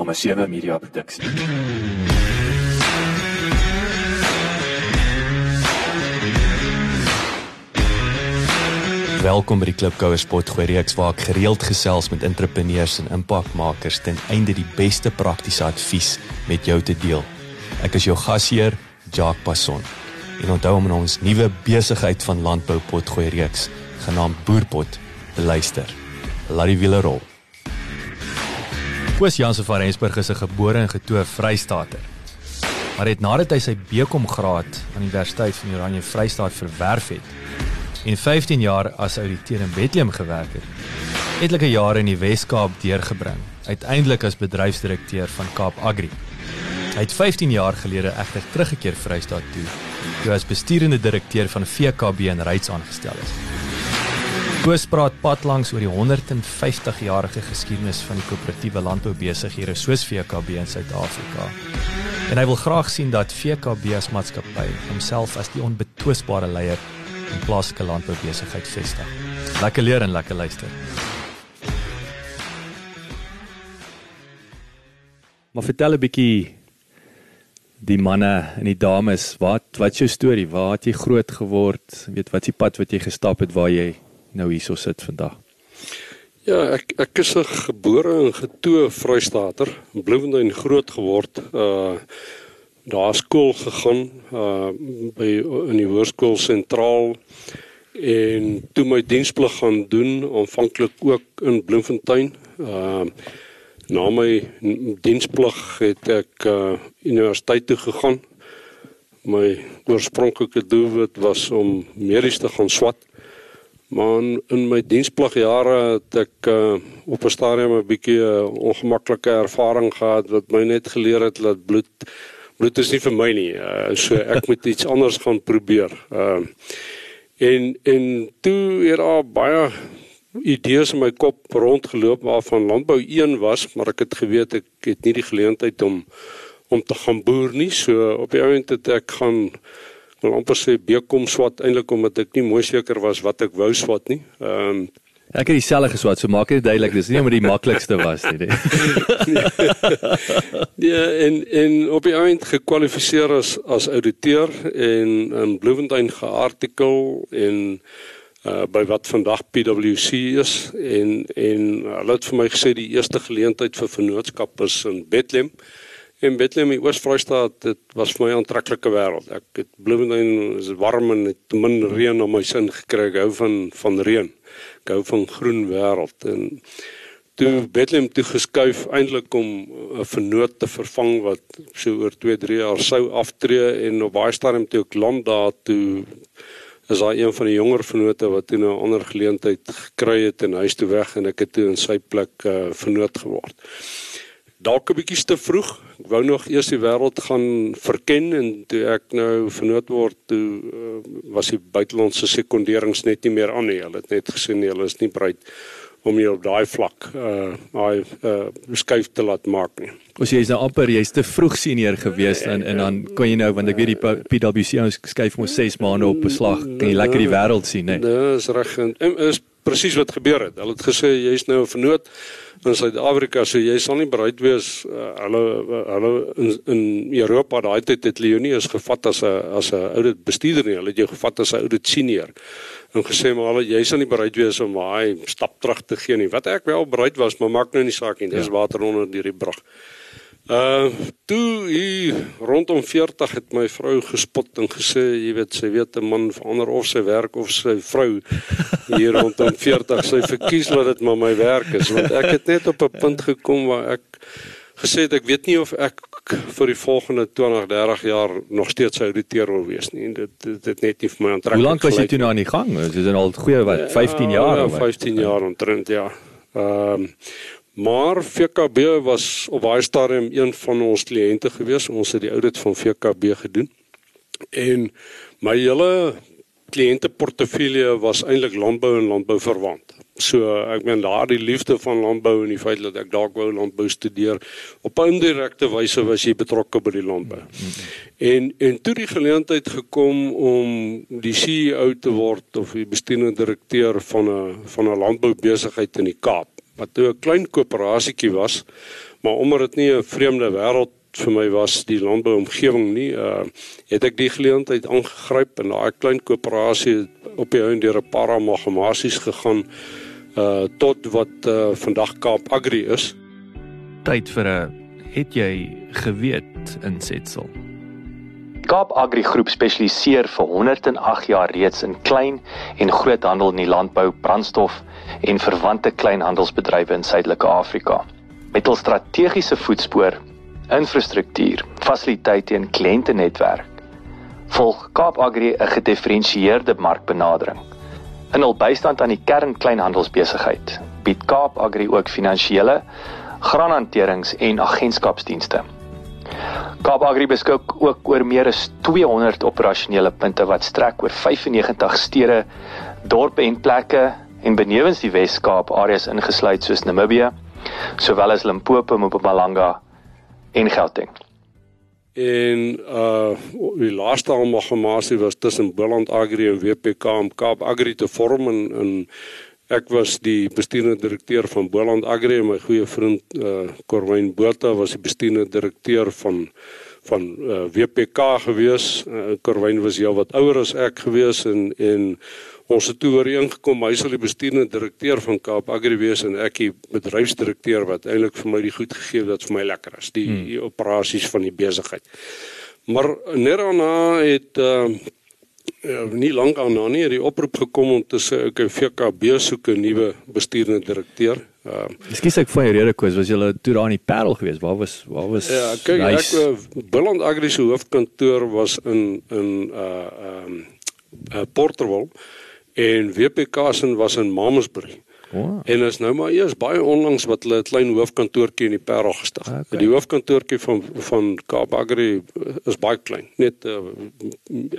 nommer 7 Media Produksie. Welkom by die Klipkouer Spotgooi reeks waar ek gereeld gesels met entrepreneurs en impakmakers ten einde die beste praktiese advies met jou te deel. Ek is jou gasheer, Jacques Passon. En onthou om ons nuwe besigheid van landbou potgooi reeks genaamd Boerpot te luister. Laat die wiele rol. Koos Jansen van Rensburg is 'n gebore en getoe Vrystater. Maar het nadat hy sy BCom graad aan die Universiteit van Oranje Vrystaat verwerf het, en 15 jaar as ouditeur in Bethlehem gewerk het. Etlike jare in die Wes-Kaap deurgebring, uiteindelik as bedryfsdirekteur van Kaap Agri. Hy het 15 jaar gelede egter teruggekeer Vrystaat toe, toe as besturende direkteur van VKB in Ryds aangestel is. Koos praat pad langs oor die 150-jarige geskiedenis van die koöperatiewe landboubesighede soos VKB in Suid-Afrika. En hy wil graag sien dat VKB as maatskappy homself as die onbetwisbare leier in plaaslike landboubesigheid vestig. Lekker leer en lekker luister. Maar vertel 'n bietjie die manne en die dames, wat wat is jou storie? Waar het jy groot geword? Weet wat is die pad wat jy gestap het waar jy nou hierso sit vandag? Ja, ek ek is 'n gebore en getoe Vrystater, in Bloemfontein groot geword. Uh daar skool gegaan uh by in die hoërskool sentraal en toe my diensplig gaan doen aanvanklik ook in Bloemfontein. Uh na my diensplig het ek uh universiteit toe gegaan. My oorspronklike doelwit was om medies te gaan swat. Maar in my dienspligjare het ek uh, op 'n stadium 'n bietjie uh, ongemaklike ervaring gehad wat my net geleer het dat bloed bloed is nie vir my nie. Uh, so ek moet iets anders gaan probeer. Ehm uh, en en toe het daar baie idees in my kop rondgeloop waarvan landbou een was, maar ek het geweet ek het nie die geleentheid om om te gaan boer nie. So op die oomblik het ek gaan wil amper sê bekom swat eintlik omdat ek nie mooi seker was wat ek wou swat nie. Ehm um, Ek het dieselfde geswat, so maak dit duidelik dis nie omdat die maklikste was nie. ja, en en op die eind gekwalifiseer as as ouditeur en in Bloemfontein geartikel en uh by wat vandag PwC is en en hulle het vir my gesê die eerste geleentheid vir vennootskap is in Bethlehem. En Bethlehem in Oos-Vrystaat, dit was vir my 'n aantreklike wêreld. Ek het Bloemfontein is warm en het min reën op my sin gekry. Ek hou van van reën ek hou van groen wêreld en toe Bethlehem toe geskuif eintlik om 'n vernoot te vervang wat so oor 2 3 jaar sou aftree en op baie stadium toe ek land daar toe is daar een van die jonger vernote wat toe 'n nou ander geleentheid gekry het en hy's toe weg en ek het toe in sy plek uh, vernoot geword. Dalk 'n bietjie te vroeg. Ek wou nog eers die wêreld gaan verken en toe ek nou vernoot word, toe uh, was die buitelandse sekonderings net nie meer aan nie. Hulle het net gesê nee, hulle is nie bereid om jy op daai vlak uh daai uh skuif te laat maak nie. Ons jy is nou amper jy's te vroeg senior gewees en en dan kon jy nou want ek weet die PwC ons skuif ons 6 maande op beslag. Kan jy lekker die wêreld sien, né? Nee, dis reg. En is presies wat gebeur het. Hulle het gesê jy's nou 'n vernoot in Suid-Afrika, so jy sal nie bereid wees uh, hulle hulle in, in Europa daai tyd het Leonie is gevat as 'n as 'n oudit bestuurder nie. Hulle het jou gevat as 'n oudit senior en gesê maar hulle jy sal nie bereid wees om daai stap terug te gee nie. Wat ek wel bereid was, maar maak nou nie saak nie. Dis ja. water onder die brug. Uh toe hier rondom 40 het my vrou gespot en gesê jy weet sy weet 'n man verander of sy werk of sy vrou hier rondom 40 sy verkies dat dit maar my werk is want ek het net op 'n punt gekom waar ek gesê het ek weet nie of ek vir die volgende 20 30 jaar nog steeds sou ouditeur wil wees nie. Dit dit net nie vir my aantreklik Hoe lank was jy toe nou aan die gang? Is dit al goeie wat 15 jaar ja, 15 jaar omtrent ja. Ehm um, Maar VKB was op baie stadium een van ons kliënte gewees. Ons het die audit van VKB gedoen. En my hele kliënteportefeulje was eintlik landbou en landbou verwant. So ek meen daardie liefde van landbou en die feit dat ek dalk wou landbou studeer op 'n indirekte wyse was jy betrokke by die landbou. En en toe die geleentheid gekom om die CEO te word of die bestuurende direkteur van 'n van 'n landboubesigheid in die Kaap wat toe 'n klein koöperasietjie was, Maar omdat dit nie 'n vreemde wêreld vir my was die landbouomgewing nie, uh het ek die geleentheid aangegryp en daai klein koöperasie op die einde deur 'n paar amalgamasies gegaan uh tot wat uh vandag Kaap Agri is. Tyd vir 'n het jy geweet insetsel. Kaap Agri Groep spesialiseer vir 108 jaar reeds in klein en groothandel in die landbou, brandstof en verwante kleinhandelsbedrywe in Suidelike Afrika. Met hul strategiese voetspoor, infrastruktuur, fasiliteite en kliëntenetwerk, volg Kaap Agri 'n gedifferensieerde markbenadering. In hul bystand aan die kern kleinhandelsbesigheid, bied Kaap Agri ook finansiële, graanhanterings en agentskapsdienste. Kaap Agri beskik ook oor meer as 200 operasionele punte wat strek oor 95 stede, dorpe en plekke en benewens die Wes-Kaap areas ingesluit soos Namibië, sowel as Limpopo, Mpumalanga en Gauteng. En uh die laaste amalgamasie was tussen Boland Agri en WPK om Kaap Agri te vorm en in Ek was die bestuurende direkteur van Boland Agri en my goeie vriend uh Corwyn Botha was die bestuurende direkteur van van uh, WPK gewees. Uh, Corwyn was heel wat ouer as ek gewees en en ons het toe ooreengekom hy sal die bestuurende direkteur van Kaap Agri wees en ek die bedryfsdirekteur wat eintlik vir my die goed gegee het wat vir my lekker is, die, hmm. die operasies van die besigheid. Maar net daarna het uh Ja, nie lank aan na nie het die oproep gekom om te sê ek VKB soek 'n nuwe bestuurende direkteur. Uh Ekskuus ek van jou rede koes, was jy toe daar in die Parel gewees? Waar was waar was Ja, kyk nice. ek uh, Billand Agri se hoofkantoor was in in uh ehm um, uh, Porterville en WPK se was in Mamasbury. Wow. En is nou maar eers baie onlangs wat hulle 'n klein hoofkantoortjie in die Parel gestig het. Okay. Die hoofkantoortjie van van Kaap Agri is baie klein, net uh,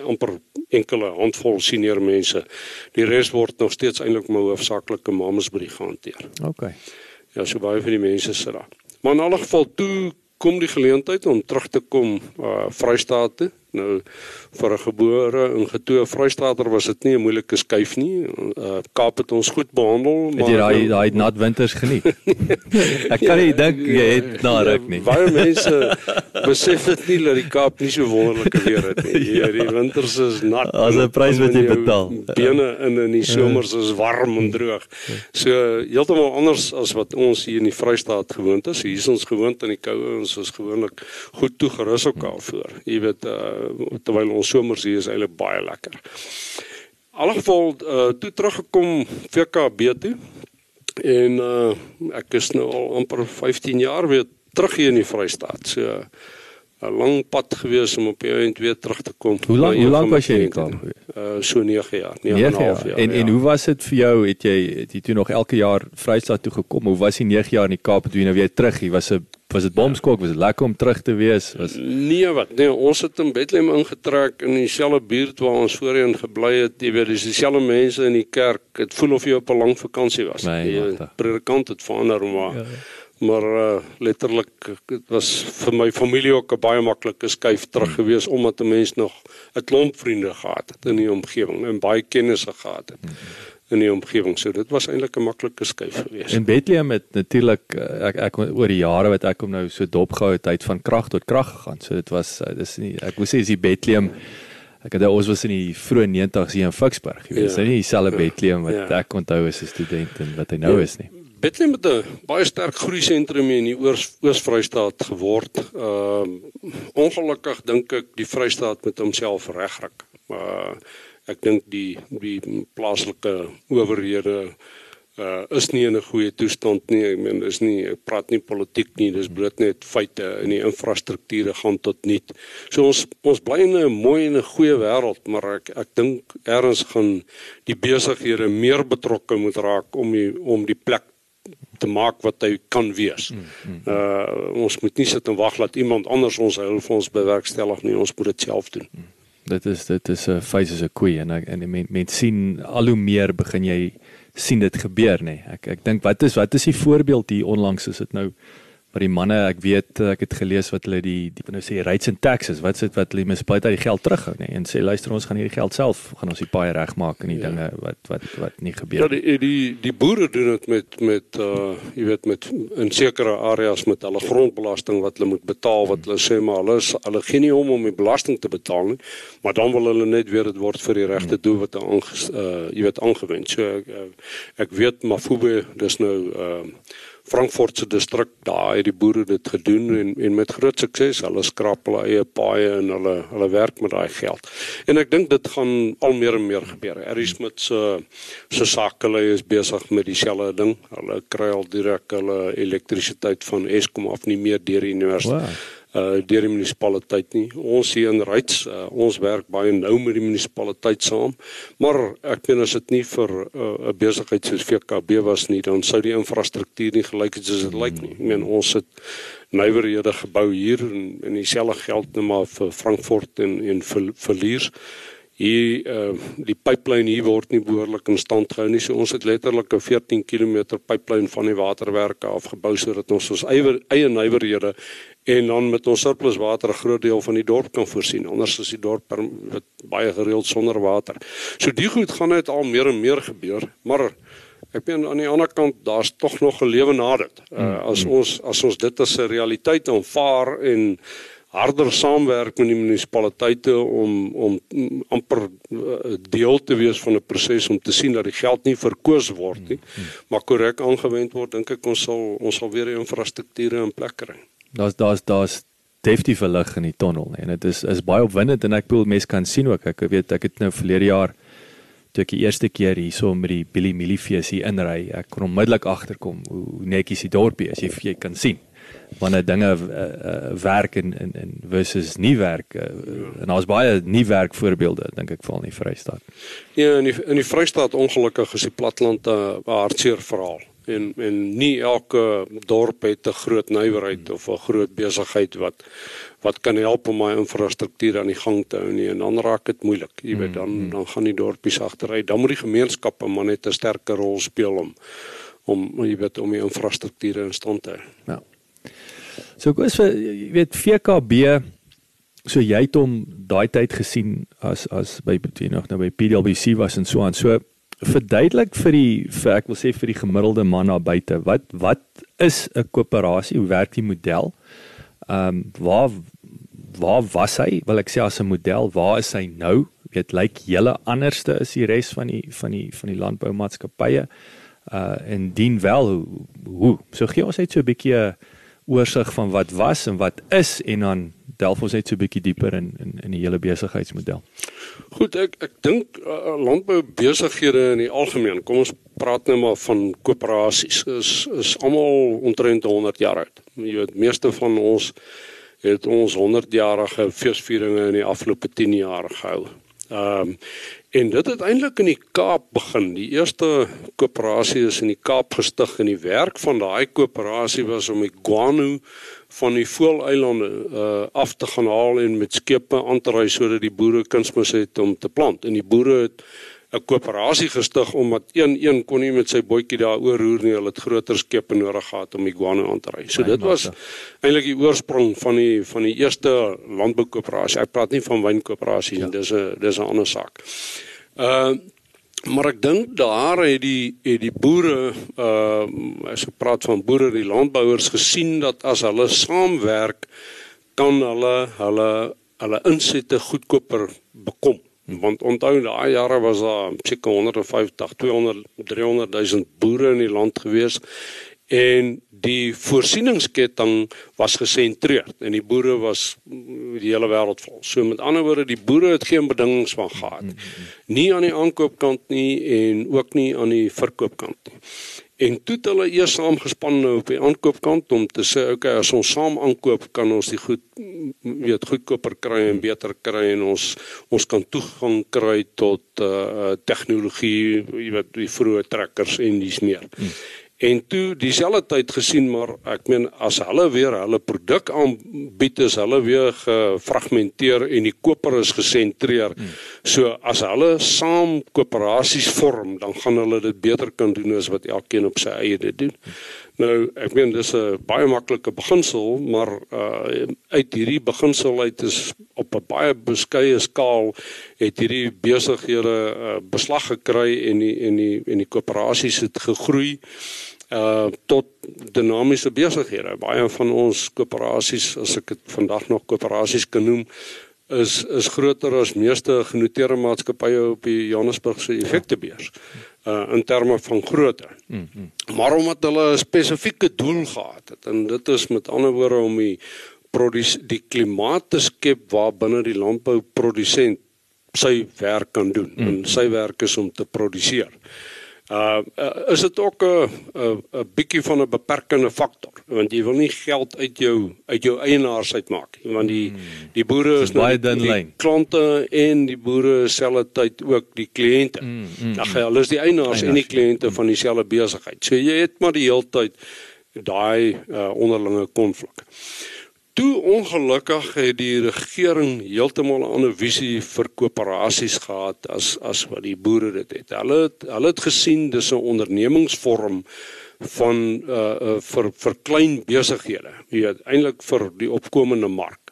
amper enkele handvol senior mense. Die res word nog steeds eintlik maar hoofsaaklike mamas by die gehanteer. OK. Ja, so baie van die mense sit daar. Maar in alle geval toe kom die geleentheid om terug te kom uh Vrystaat toe Nou vir 'n gebore en getoe Vrystaatder was dit nie 'n moeilike skuif nie. Uh, Kaap het ons goed behandel, maar jy daai daai nat winters geniet. ek kan nie dink jy het na ruk nie. Baie mense besef dit nie dat die Kaap nie so wonderlike weer het nie. Ja, die winters is nat. As 'n prys wat jy betaal. Bene in in die somers is warm en droog. So heeltemal anders as wat ons hier in die Vrystaat gewoond is. Hier is ons gewoond aan die koue en ons is gewoonlik goed toegerus op daarvoor. Jy weet uh terwyl ons somers hier is eintlik baie lekker. Algeval uh, toe teruggekom VKB toe en uh, ek is nou al amper 15 jaar weer terug hier in die Vrystaat. So 'n lang pad gewees om op die eind weer terug te kom. Hoe lank hoe lank was jy in Kaap? Uh so 9 jaar, 9 en 'n half jaar. En ja. en hoe was dit vir jou? Het jy het jy toe nog elke jaar Vrystaat toe gekom? Hoe was die 9 jaar in die Kaap toe jy nou weer terug hier? Was 'n was dit bomskok? Was dit lekker om terug te wees? Was Nee, wat? Nee, ons het in Bethlehem ingetrek in dieselfde buurt waar ons voorheen gebly het. Jy weet, dis dieselfde mense in die kerk. Dit voel of jy op 'n lang vakansie was. Die predikant het verander maar ja, ja maar uh, letterlik dit was vir my familie ook 'n baie maklike skuif terug gewees omdat 'n mens nog 'n klomp vriende gehad het in die omgewing en baie kennisse gehad het in die omgewing. So dit was eintlik 'n maklike skuif gewees. En Bethlehem het natuurlik eh, ek ek oor die jare wat ek hom nou so dopgehou het uit van krag tot krag gegaan. So dit was eh, dis nie ek wou sê is die Bethlehem ek het ons was in die vroeë 90's hier in Ficksburg jy weet ja, nie dieselfde ja, Bethlehem wat ja. ek onthou as 'n student en wat hy nou ja. is nie Bethlehem het 'n baie sterk groei sentrum in die Oos-Vrystaat geword. Ehm uh, ongelukkig dink ek die Vrystaat met homself regryk. Maar uh, ek dink die die plaaslike owerhede uh is nie in 'n goeie toestand nie. Ek meen dis nie ek praat nie politiek nie, dis bloot net feite en die infrastrukture gaan tot nul. So ons ons bly in 'n mooi en 'n goeie wêreld, maar ek ek dink ergens gaan die besighede meer betrokke moet raak om die om die plek te maak wat hy kan wees. Mm, mm, mm. Uh ons moet nie sit en wag dat iemand anders ons help vir ons bewerkstellig nie, ons moet dit self doen. Dit is dit is 'n face is 'n koei en ek, en mense men sien al hoe meer begin jy sien dit gebeur nê. Ek ek dink wat is wat is die voorbeeld hier onlangs is dit nou Maar die manne, ek weet ek het gelees wat hulle die die nou sê rates in Texas, wat sit wat hulle munisipaliteit uit die geld terughou nê nee, en sê luister ons gaan hierdie geld self gaan ons die paai regmaak en die ja. dinge wat wat wat nie gebeur nie. Ja, die die die boere doen dit met met uh jy weet met in sekere areas met hulle grondbelasting wat hulle moet betaal wat hulle sê maar hulle is, hulle gee nie om om die belasting te betaal nie, maar dan wil hulle net weer dit word vir die regte doel wat hulle uh jy weet aangewend. So ek ek weet Mafube dis nou uh Frankfurt se distrik daar het die boere dit gedoen en en met groot sukses. Hulle skraap hulle eie paaie en hulle hulle werk met daai geld. En ek dink dit gaan al meer en meer gebeur. Harry Smith se se sakele is besig met dieselfde ding. Hulle kry al direk hulle elektrisiteit van Eskom af nie meer deur die universiteit. Wow uh deur die munisipaliteit nie. Ons hier in Ryds, uh, ons werk baie nou met die munisipaliteit saam. Maar ek meen as dit nie vir 'n uh, besigheid soos VKB was nie, dan sou die infrastruktuur nie gelyk het soos dit lyk nie. Ek meen ons het nywerhede gebou hier en en dieselfde geld net maar vir Frankfurt en en vir Verlies hier uh, die pipeline hier word nie behoorlik in stand gehou nie. So ons het letterlik 'n 14 km pipeline van die waterwerke afgebou sodat ons ons eie eie nywerhede en dan met ons surplus water 'n groot deel van die dorp kan voorsien. Anders is die dorp per, baie gereeld sonder water. So die goed gaan net al meer en meer gebeur, maar ek meen aan die ander kant daar's tog nog 'n lewe na dit. Uh, as ons as ons dit as 'n realiteit aanvaar en harder saamwerk met die munisipaliteite om om amper uh, deel te wees van 'n proses om te sien dat die geld nie verkoos word nie, maar korrek aangewend word, dink ek ons sal ons sal weer infrastrukture in plek kry. Daar's daar's daar's definitief lig in die tonnel nie. en dit is is baie opwindend en ek bedoel mense kan sien ook ek weet ek het nou verlede jaar toe ek die eerste keer hierso met die Billy Millifees hier inry, ek kon onmiddellik agterkom hoe netjies die dorpie is. Jy jy kan sien wanneer dinge uh, uh, werk en en en versus nie werk uh, en daar's baie nie werk voorbeelde dink ek val in die Vrystaat. Ja, in die in die Vrystaat ongelukkig is die platland 'n uh, hartseer verhaal. En en nie elke dorp het 'n groot nywerheid of 'n groot besigheid wat wat kan help om my infrastruktuur aan die gang te hou nie. En dan raak dit moeilik jy weet dan mm, mm. dan gaan die dorpies agteruit. Dan moet die gemeenskappe maar net 'n sterker rol speel om om jy weet om die infrastruktuur in stand te hou. Ja So ek was jy weet VKB so jy het hom daai tyd gesien as as by between nog nou by PWC was en so aan. So verduidelik vir die vir ek wil sê vir die gemiddelde man daar buite, wat wat is 'n koöperasie? Hoe werk die model? Ehm um, waar waar was hy? Wil ek sê as 'n model, waar is hy nou? Weet lyk like, julle anderste is die res van die van die van die landboumaatskappye uh en dien wel hoe, hoe so gee ons net so 'n bietjie 'n oorsig van wat was en wat is en dan delf ons net so 'n bietjie dieper in in in die hele besigheidsmodel. Goed, ek ek dink uh, landbou besighede in die algemeen, kom ons praat nou maar van koöperasies, is is almal omtrent 100 jaar oud. Jy weet, meeste van ons het ons 100-jarige feesvieringe in die afgelope 10 jaar gehou. Ehm um, En dit het eintlik in die Kaap begin. Die eerste koöperasie is in die Kaap gestig en die werk van daai koöperasie was om die guano van die voëleilande uh af te gaan haal en met skepe aan te ry sodat die boere kunsmis het om te plant. En die boere het 'n koöperasie gestig omdat een een kon nie met sy bootjie daar oorroer nie. Hulle het groter skepe nodig gehad om iguana aan te ry. So dit was eintlik die oorsprong van die van die eerste landboukoöperasie. Ek praat nie van wynkoöperasie nie. Ja. Dis 'n dis 'n ander saak. Uh maar ek dink daar het die het die boere uh as ek praat van boere, die landbouers gesien dat as hulle saamwerk kan hulle hulle hulle insette goedkoper bekom want onthou daai jare was daar seker 150 200 300 000 boere in die land gewees en die voorsieningsketting was gesentreerd en die boere was die hele wêreld vol. So met ander woorde die boere het geen bedingings van gehad. Nie aan die aankoopkant nie en ook nie aan die verkoopkant nie. En toe het hulle eers saamgespan nou op die aankoopkant om te sê okay as ons saam aankoop kan ons die goed weet goedkoper kry en beter kry en ons ons kan toegang kry tot uh tegnologie jy weet die vroeë trekkers en dis meer. Hmm. En toe dieselfde tyd gesien maar ek meen as hulle weer hulle produk aanbied is hulle weer gefragmenteer en die koper is gesentreer. Hmm. So as hulle saam koöperasies vorm, dan gaan hulle dit beter kan doen as wat elkeen op sy eie dit doen. Nou, ek meen dis 'n baie maklike beginsel, maar uh uit hierdie beginsel uit is op 'n baie beskeie skaal het hierdie besighede uh, beslag gekry en die en die en die koöperasies het gegroei uh tot dinamiese besighede. Baie van ons koöperasies, as ek dit vandag nog koöperasies kan noem, is is groter as meeste genoteerde maatskappye op die Johannesburgse effektebeurs. Uh in terme van grootte. Mm -hmm. Maar omdat hulle 'n spesifieke doel gehad het en dit is met ander woorde om die die klimaat te skep waar binne die landbouprodusent sy werk kan doen. Mm -hmm. En sy werk is om te produseer. Uh, uh is dit ook 'n 'n 'n bietjie van 'n beperkende faktor want jy wil nie geld uit jou uit jou eienaars uitmaak nie want die hmm. die boere is nou baie dun lyn klante en die boere selfe tyd ook die kliënte. Mm, mm, Dan gaan hulle is die eienaars en die kliënte van dieselfde besigheid. So jy het maar die hele tyd daai uh, onderlinge konflik. Toe ongelukkig het die regering heeltemal 'n ander visie vir koöperasies gehad as as wat die boere dit het. Hulle het hulle het gesien dis 'n ondernemingsvorm van uh, uh vir vir klein besighede, weet eintlik vir die opkomende mark.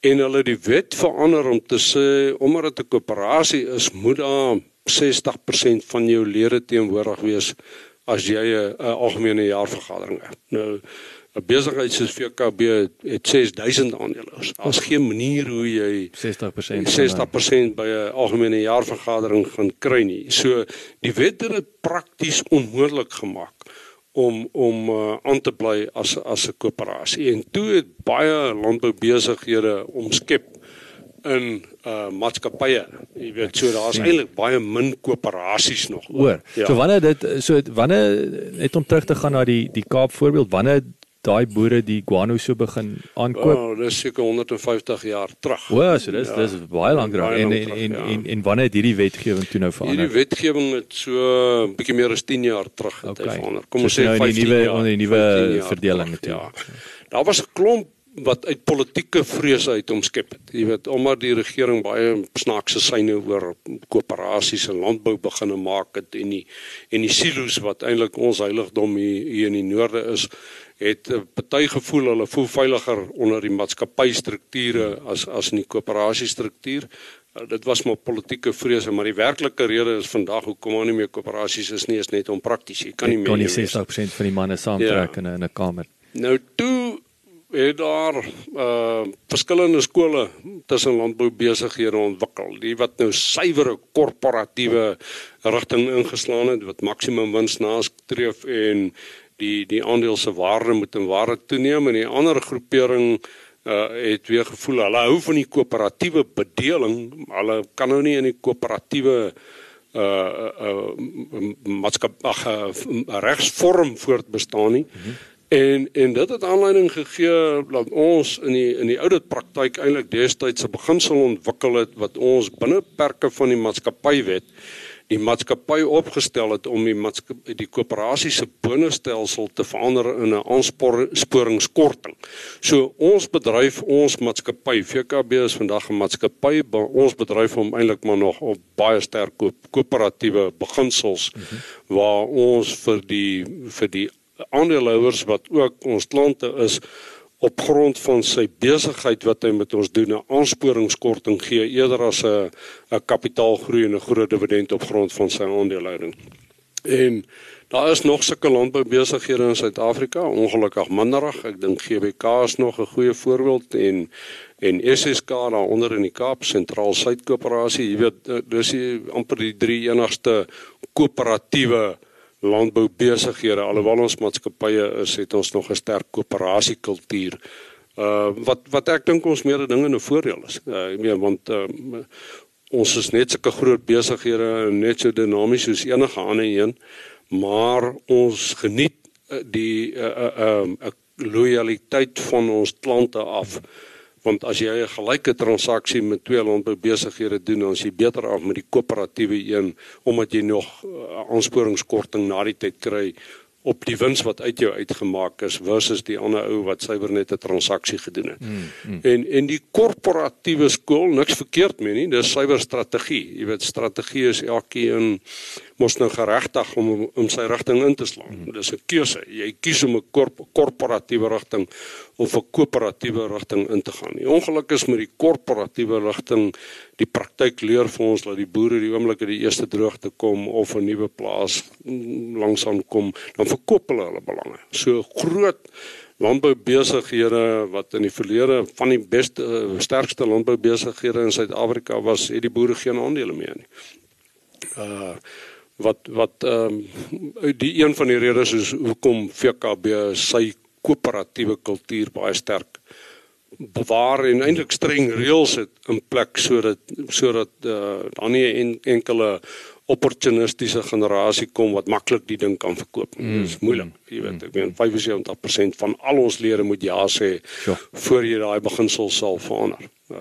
En hulle het die wet verander om te sê omdat dit 'n koöperasie is, moet daar 60% van jou lede teenwoordig wees as jy 'n algemene jaarvergadering het. Nou 'n besigheid soos VKB het 6000 aandeelhouers. Daar's geen manier hoe jy 60% 60% by 'n algemene jaarvergadering gaan kry nie. So die wet het dit prakties onmoontlik gemaak om om uh, aan te bly as as 'n koöperasie. En toe het baie landboubesighede omskep in uh maatskappye. Jy weet, so daar's hmm. eintlik baie min koöperasies nog. Hoor. Ja. So wanneer dit so wanneer net om terug te gaan na die die Kaap voorbeeld, wanneer daai boere die guano so begin aankoop. Oh, dis seker 150 jaar terug. O, so dis ja, dis baie lank terug en, en, en, ja. en en wanneer het hierdie wetgewing toe nou verander? Hierdie wetgewing het so 'n bietjie meer as 10 jaar terug het okay. verander. Kom ons so sê nou 15 nuwe onder die nuwe verdeling toe. Ja. Daar was 'n klomp wat uit politieke vrese uit omskep het. Jy weet, omdat die regering baie snaakse syne oor koöperasies en landbou begine maak het en die en die silo's wat eintlik ons heiligdom hier, hier in die noorde is, het 'n party gevoel hulle voel veiliger onder die maatskappystrukture as as in die koöperasiestruktuur. Uh, dit was maar politieke vrese, maar die werklike rede is vandag hoekom ons nie meer koöperasies is nie, is net onprakties. Jy kan nie meer kon nie 60% van die manne saamtrek ja. in 'n kamer. Nou toe het daar uh verskillende skole tussen landbou besighede ontwikkel. Die wat nou suiwere korporatiewe rigting ingeslaan het wat maksimum wins nastreef en die die aandeel se waarde moet in waarde toeneem en die ander groepering uh het weer gevoel hulle hou van die koöperatiewe bedeling hulle kan nou nie in die koöperatiewe uh uh maatskap ag uh, regsvorm voortbestaan nie mm -hmm. en en dit het aanleiding gegee dat ons in die in die oudit praktyk eintlik destyds 'n beginsel ontwikkel het wat ons binne perke van die maatskappywet die maatskappy opgestel het om die die koöperasie se bonusstelsel te verander in 'n aansporingskorting. So ons bedryf, ons maatskappy, VKB is vandag 'n maatskappy, ons bedryf hom eintlik maar nog op baie sterk koöperatiewe beginsels mm -hmm. waar ons vir die vir die aandeelhouers wat ook ons klante is op grond van sy besigheid wat hy met ons doen 'n aansporingskorting gee eerder as 'n 'n kapitaalgroei en 'n groot dividend op grond van sy aandelehouding. En daar is nog sulke landboubesighede in Suid-Afrika, ongelukkig minderig. Ek dink GBK is nog 'n goeie voorbeeld en en SSK daaronder in die Kaap Sentraal Suid Koöperasie, jy weet dis amper die drie enigste koöperatiewe landbou besighede alhoewel ons maatskappye is het ons nog 'n sterk koöperasiekultuur uh wat wat ek dink ons meerde dinge 'n voordeel is. Uh, ek meen want uh, ons is net sulke groot besighede en net so dinamies soos enige ander een, maar ons geniet uh, die 'n uh, uh, uh, uh, loyaliteit van ons klante af. Uh, want as jy 'n gelyke transaksie met twee landboubesighede doen dan is jy beter af met die koöperatiewe een omdat jy nog uh, aansporingskorting na die tyd kry op die wins wat uit jou uitgemaak is versus die ander ou wat suiwer net 'n transaksie gedoen het. Mm, mm. En en die korporatiewe skool niks verkeerd mee nie, dis suiwer strategie. Jy weet strategie is elkeen mos nou geregtig om om sy rigting in te slaan. Mm. Dis 'n keuse. Jy kies om 'n korp, korporatiewe rigting of 'n koöperatiewe rigting in te gaan. Die ongeluk is met die korporatiewe rigting, die praktyk leer vir ons dat die boere die oomblik dat die eerste droogte kom of 'n nuwe plaas langsaan kom, dan verkoop hulle hulle belange. So groot landboubesighede wat in die verlede van die beste sterkste landboubesighede in Suid-Afrika was, het die boere geen aandele meer nie. Uh wat wat ehm um, die een van die redes is hoekom VKB sy koöperatiewe kultuur baie sterk bewaar en eintlik streng reëls het in plek sodat sodat uh, dan nie en, enkele opportunistiese generasie kom wat maklik die ding kan verkoop. Mm. Dit is moeilik. Jy weet, ek meen 75% van al ons lede moet ja sê sure. voor jy daai beginsel sal verander. Uh,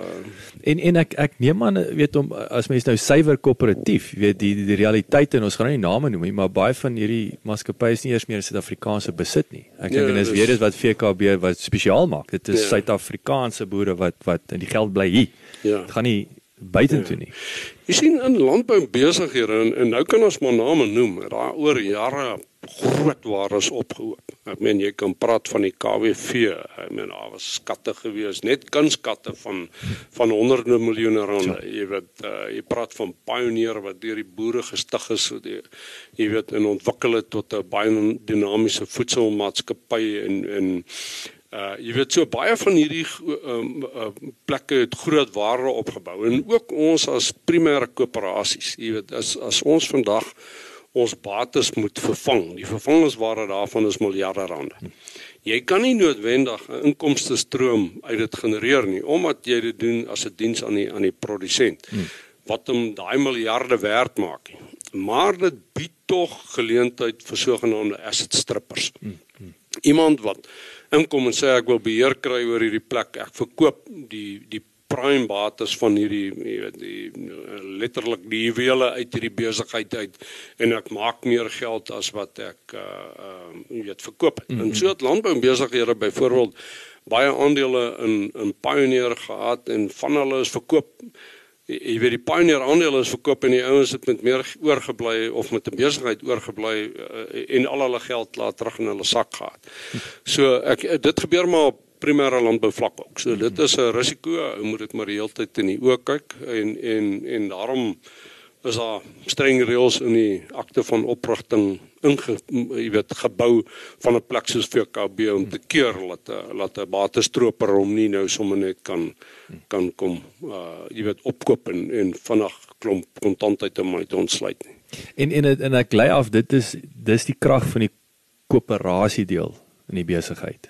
en en ek ek neem aan weet om as mens nou suiwer koöperatief, weet die die realiteit en ons gaan nou nie name noem nie, maar baie van hierdie maatskappye is nie eers meer Suid-Afrikaanse besit nie. Ek dink ja, en dis weer dis wat VKB wat spesiaal maak. Dit is ja. Suid-Afrikaanse boere wat wat in die geld bly hier. Ja. Dit gaan nie buitentoe ja. nie. Jy sien in landbou besighede en, en nou kan ons maar name noem, daar oor jare groot waardes opgehoop. Ek meen jy kan praat van die KWV, ek meen daar was skatte gewees, net kunskatte van van honderde miljoene rande. Jy weet uh, jy praat van Pioneer wat deur die boere gestig is, die, jy weet en ontwikkel het tot 'n baie dinamiese voedselmaatskappy en en Uh jy weet so baie van hierdie um, uh, plekke het groot waarde opgebou en ook ons as primêre koöperasies. Jy weet as as ons vandag ons bates moet vervang, die vervangingswaarde daarvan is miljarde rande. Jy kan nie noodwendig 'n inkomste stroom uit dit genereer nie omdat jy dit doen as 'n diens aan die aan die produsent wat hom daai miljarde werd maak. Maar dit bied tog geleentheid vir sogenaamde asset strippers. Iemand wat inkom en sê ek wil beheer kry oor hierdie plek. Ek verkoop die die prime bates van hierdie jy weet die letterlik die juwele uit hierdie besigheid uit en ek maak meer geld as wat ek uh uh jy weet verkoop het. Mm -hmm. En so het landbou besighede byvoorbeeld baie aandele in in Pioneer gehad en van hulle is verkoop jy weet die pioneer aandele is verkoop en die ouens het met meer oorgebly of met 'n besigheid oorgebly uh, en al hulle geld laat terug in hulle sak gehad. So ek dit gebeur maar op primêre landbou vlak ook. So dit is 'n risiko, jy moet dit maar die hele tyd in die oë kyk en en en daarom is daar streng reëls in die akte van oprigting inge jy weet gebou van 'n plek soos VKB om te keer dat dat 'n batestroper hom nie nou sommer net kan kan kom uh jy weet opkoop en en vinnig klomp kontantheid te my te ontsluit nie. En en en ek lei af dit is dis die krag van die koöperasie deel in die besigheid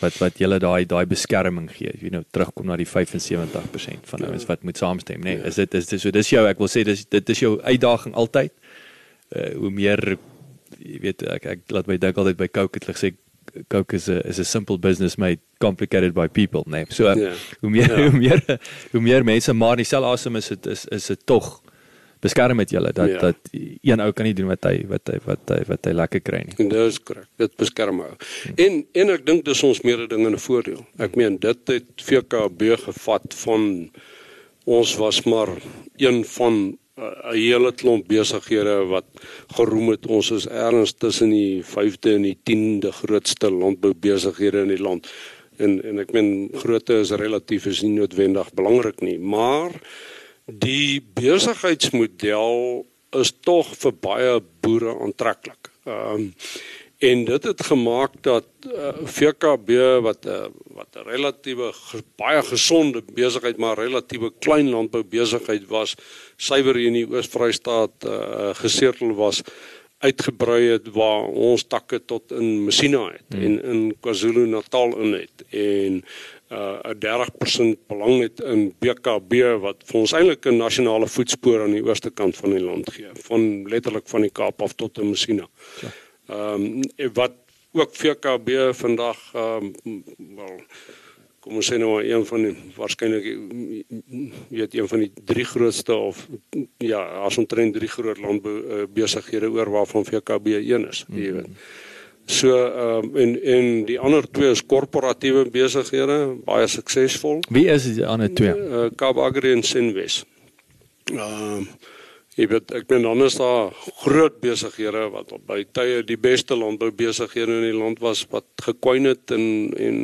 wat wat julle daai daai beskerming gee. Jy nou terugkom na die 75% van ouens ja. wat moet saamstem, nê. Nee, is dit is dit so dis jou ek wil sê dis dit is jou uitdaging altyd. Uh hoe meer jy weet ek ek laat my dink altyd by Coke het gesê Coke is a is a simple business made complicated by people, nê. Nee. So uh, hoe meer ja. hoe meer hoe meer mense maar dieselfde asem is dit is is dit tog beskerm met julle dat ja. dat een ou kan nie doen wat hy wat hy wat hy wat hy lekker kry nie. En dis korrek. Dit beskerm ou. Hmm. En en ek dink dis ons meerde ding in 'n voordeel. Ek meen dit het VKB gevat van ons was maar een van uh, 'n hele klomp besighede wat geroem het ons is erns tussen die 5de en die 10de grootste landboubesighede in die land. En en ek meen grootte is relatief is nie noodwendig belangrik nie, maar die besigheidsmodel is tog vir baie boere aantreklik. Ehm um, en dit het gemaak dat uh, eh, VKB wat 'n uh, wat 'n relatiewe baie gesonde besigheid maar relatiewe klein landbou besigheid was, suiwer in die Oos-Vrystaat uh, gesetel was uitgebrei het waar ons takke tot in Messina het hmm. en in KwaZulu-Natal in het en uh 'n 30% belang het in BKB wat vir ons eintlik 'n nasionale voetspoor aan die ooste kant van die land gee, van letterlik van die Kaap af tot in Messina. Ehm um, wat ook VKB vandag ehm um, wel kom ons sê nou een van die waarskynlik weet een van die drie grootste of ja, as omtrent drie groot landbou uh, besighede oor waarvan VKB een is, jy weet. Mm -hmm. So ehm um, en en die ander twee is korporatiewe besighede, baie suksesvol. Wie is die ander twee? Uh, Kaap Agri en Sinwes. Ehm um, Jy weet ek meen dan is daar groot besighede wat op by tye die beste landbou besighede in die land was wat gekwyn het en en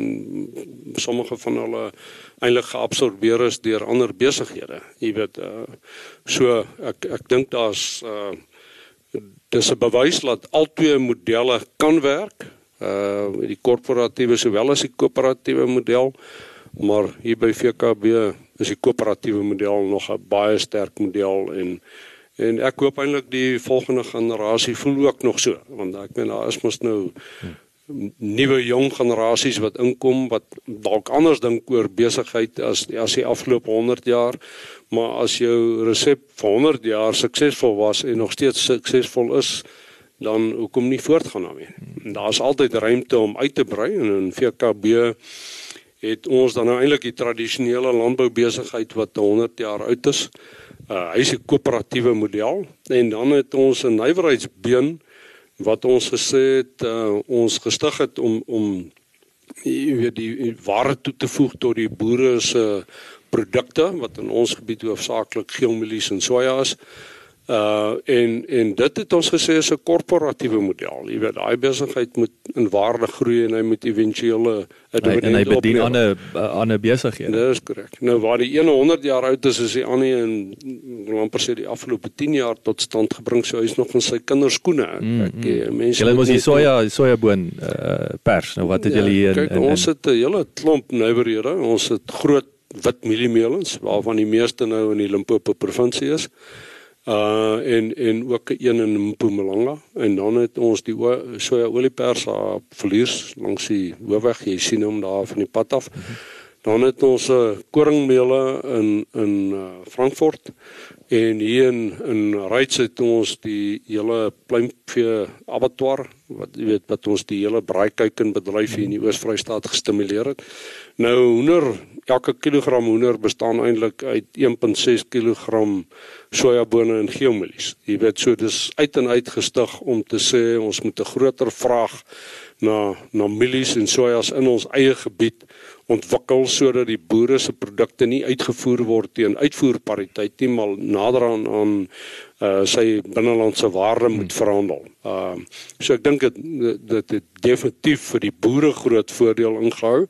sommige van hulle eintlik geabsorbeer is deur ander besighede. Jy weet uh, so ek ek dink daar's uh, dis 'n bewys dat albei modelle kan werk. Uh die korporatiewe sowel as die koöperatiewe model. Maar hier by VKB is die koöperatiewe model nog 'n baie sterk model en En ek hoop eintlik die volgende generasie voel ook nog so, want ek meen daar is mos nou nuwe jong generasies wat inkom wat dalk anders dink oor besigheid as as die afgelope 100 jaar, maar as jou resep vir 100 jaar suksesvol was en nog steeds suksesvol is, dan hoekom nie voortgaan daarmee? Daar's altyd ruimte om uit te brei en in VKB het ons dan nou eintlik die tradisionele landboubesigheid wat 100 jaar oud is uh, hy is 'n koöperatiewe model en dan het ons 'n nywerheidsbeen wat ons gesê het uh, ons gestig het om om jy weet die ware toe te voeg tot die boere se produkte wat in ons gebied hoofsaaklik geelmielies en soja is. Uh en en dit het ons gesê is 'n korporatiewe model. Jy weet, daai besigheid moet in waarde groei en hy moet éventuele en hy bedien ander ander besighede. Dit is korrek. Nou waar die 100 jaar oud is, is die ander en amper sê die afgelope 10 jaar tot stand gebring, so hy's nog in sy kinderskoene. Mm, ek mm. Eh, mense Hulle mos die soja sojaboon uh pers. Nou wat het julle hier ja, kyk, in, in ons het 'n hele klomp nywerhede. Ons het groot wit mieliemeelens waarvan die meeste nou in die Limpopo provinsie is. Uh en en ook een in Mpumalanga. En dan het ons die soja oliepers daar verlies langs die hoofweg jy sien hom daar van die pad af. Dan het ons 'n uh, koringmeule in in uh, Frankfurt en hier in in Ryds het ons die hele pluimvee abattoir wat jy weet wat ons die hele braaikuiken bedryf hier in die Oos-Vrystaat gestimuleer het nou hoender elke kilogram hoender bestaan eintlik uit 1.6 kg sojabone en geelmielies. Jy weet so dis uit en uit gestig om te sê ons moet 'n groter vraag na na mielies en sojas in ons eie gebied ontwikkel sodat die boere se produkte nie uitgevoer word teen uitvoerpariteit nie maar nader aan aan uh, sy binnelandse waarde moet hmm. verhandel. Ehm uh, so ek dink dit dit het definitief vir die boere groot voordeel ingehou.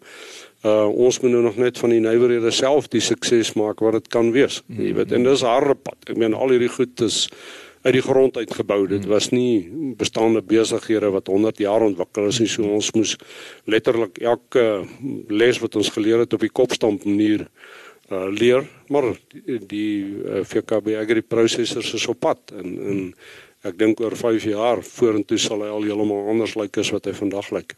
Uh ons moet nou nog net van die nywerhede self die sukses maak wat dit kan wees. Jy weet, en dis harde pad. Ek meen al hierdie goed is uit die grond uitgebou. Dit was nie bestaande besighede wat 100 jaar ontwikkel is nie. So ons moes letterlik elke les wat ons geleer het op die kopstamp manier uh leer. Maar die, die uh, VKB Agri Processors is op pad en en ek dink oor 5 jaar vorentoe sal hy al heeltemal anders lyk as wat hy vandag lyk.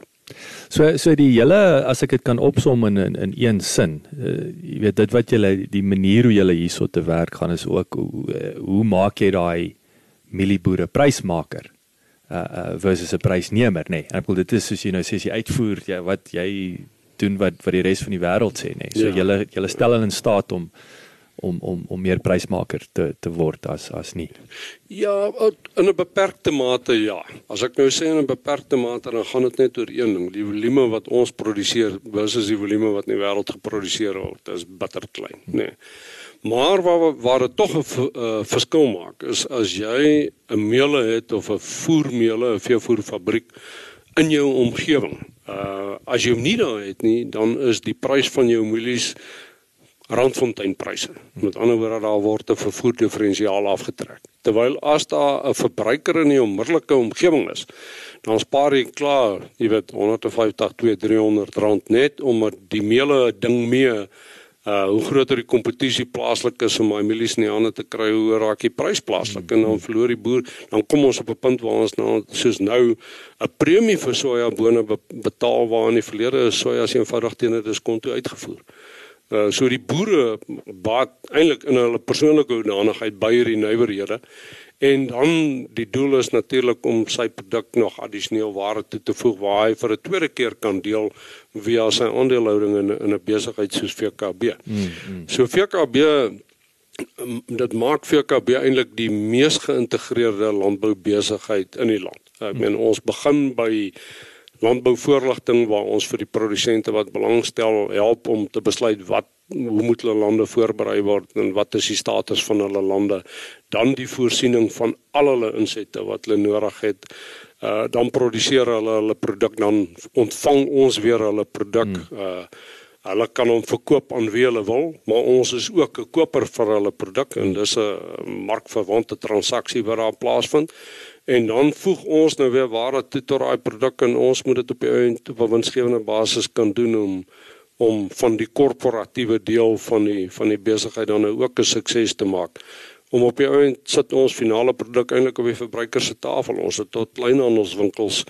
So so die hele as ek dit kan opsom in in, in een sin, uh, jy weet dit wat jy die manier hoe jy hierso te werk gaan is ook hoe hoe maak jy daai mielieboere prysmaker uh, uh versus 'n prysnemer nê. Nee. Ek bedoel dit is soos jy nou sê jy uitvoer jy wat jy doen wat wat die res van die wêreld sê nê. Nee. So ja. jy jy stel hulle in staat om om om om meer prysmaker te te word as as nie. Ja, in 'n beperkte mate ja. As ek nou sê in 'n beperkte mate dan gaan dit net oor een ding, die volume wat ons produseer versus die volume wat in die wêreld geproduseer word, dit is bitter klein, nê. Nee. Maar waar waar dit tog 'n uh, verskil maak is as jy 'n meule het of 'n voermeule, 'n veevoerfabriek in jou omgewing. Uh as jy hom nie daar het nie, dan is die prys van jou mielies randfonteinpryse. Met ander woorde daar word 'n vervoer diferensiaal afgetrek. Terwyl as daar 'n verbruiker in die onmiddellike omgewing is, dan spaar jy klaar, jy weet 150 2 300 rand net omdat die meele ding mee uh hoe groter die kompetisie plaaslik is om my mielies in die hande te kry, hoe raak die prys plaaslik en dan verloor die boer, dan kom ons op 'n punt waar ons nou soos nou 'n premie vir sojabone betaal waar in die verlede soja as eenvoudig teen 'n diskonto uitgevoer. Uh, so die boere baat eintlik in hulle persoonlike hoedanigheid by hierdie nywerhede en dan die doel is natuurlik om sy produk nog addisioneel waarde toe te voeg waar hy vir 'n tweede keer kan deel via sy aandelehouding in in 'n besigheid soos VKB. Mm, mm. So VKB dit maak VKB eintlik die mees geïntegreerde landboubesigheid in die land. Ek mm. meen ons begin by landbouvoorligting waar ons vir die produsente wat belangstel help om te besluit wat hoe moet hulle lande voorberei word en wat is die status van hulle lande. Dan die voorsiening van al hulle insette wat hulle nodig het. Uh dan produseer hulle hulle produk dan ontvang ons weer hulle produk hmm. uh hulle kan hom verkoop aan wie hulle wil maar ons is ook 'n koper vir hulle produk en dis 'n markverwante transaksie wat daar plaasvind en dan voeg ons nou weer ware toe tot daai produk en ons moet dit op die einde op 'n winsgewende basis kan doen om om van die korporatiewe deel van die van die besigheid dan nou ook 'n sukses te maak. Om op die einde sit ons finale produk eintlik op die verbruiker se tafel. Ons het tot kleinhandelswinkels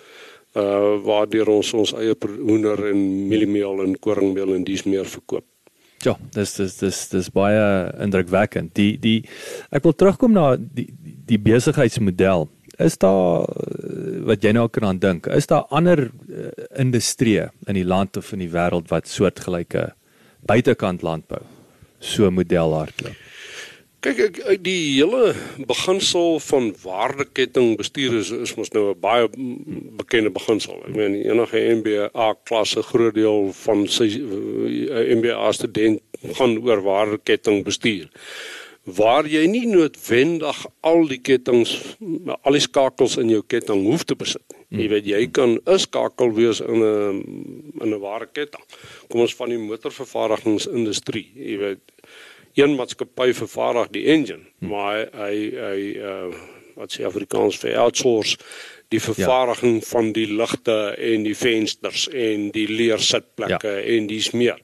uh waardeur ons ons eie hoender en mieliemeel en koringmeel en dies meer verkoop. Ja, dis dis dis dis baie indrukwekkend. Die die ek wil terugkom na die die besigheidsmodel is daar eh, wat jy nou kan aan dink? Is daar ander uh, industrieë in die land of in die wêreld wat soortgelyke buitekant landbou so model hardloop? Kyk ek die hele beginsel van waardeketting bestuur is is mos nou 'n baie bekende beginsel. Ek meen enige MBA klasse groot deel van sy MBA student gaan oor waardeketting bestuur waar jy nie noodwendig al die kettinge al die skakels in jou ketting hoef te besit nie. Jy weet jy kan 'n skakel wees in 'n in 'n ware ketting. Kom ons van die motorvervaardigingsindustrie. Jy weet een maatskappy vervaardig die engine, maar hy hy uh wat sê Afrikaans vir outsource die vervaardiging ja. van die ligte en die vensters en die leersitplekke ja. en dis meer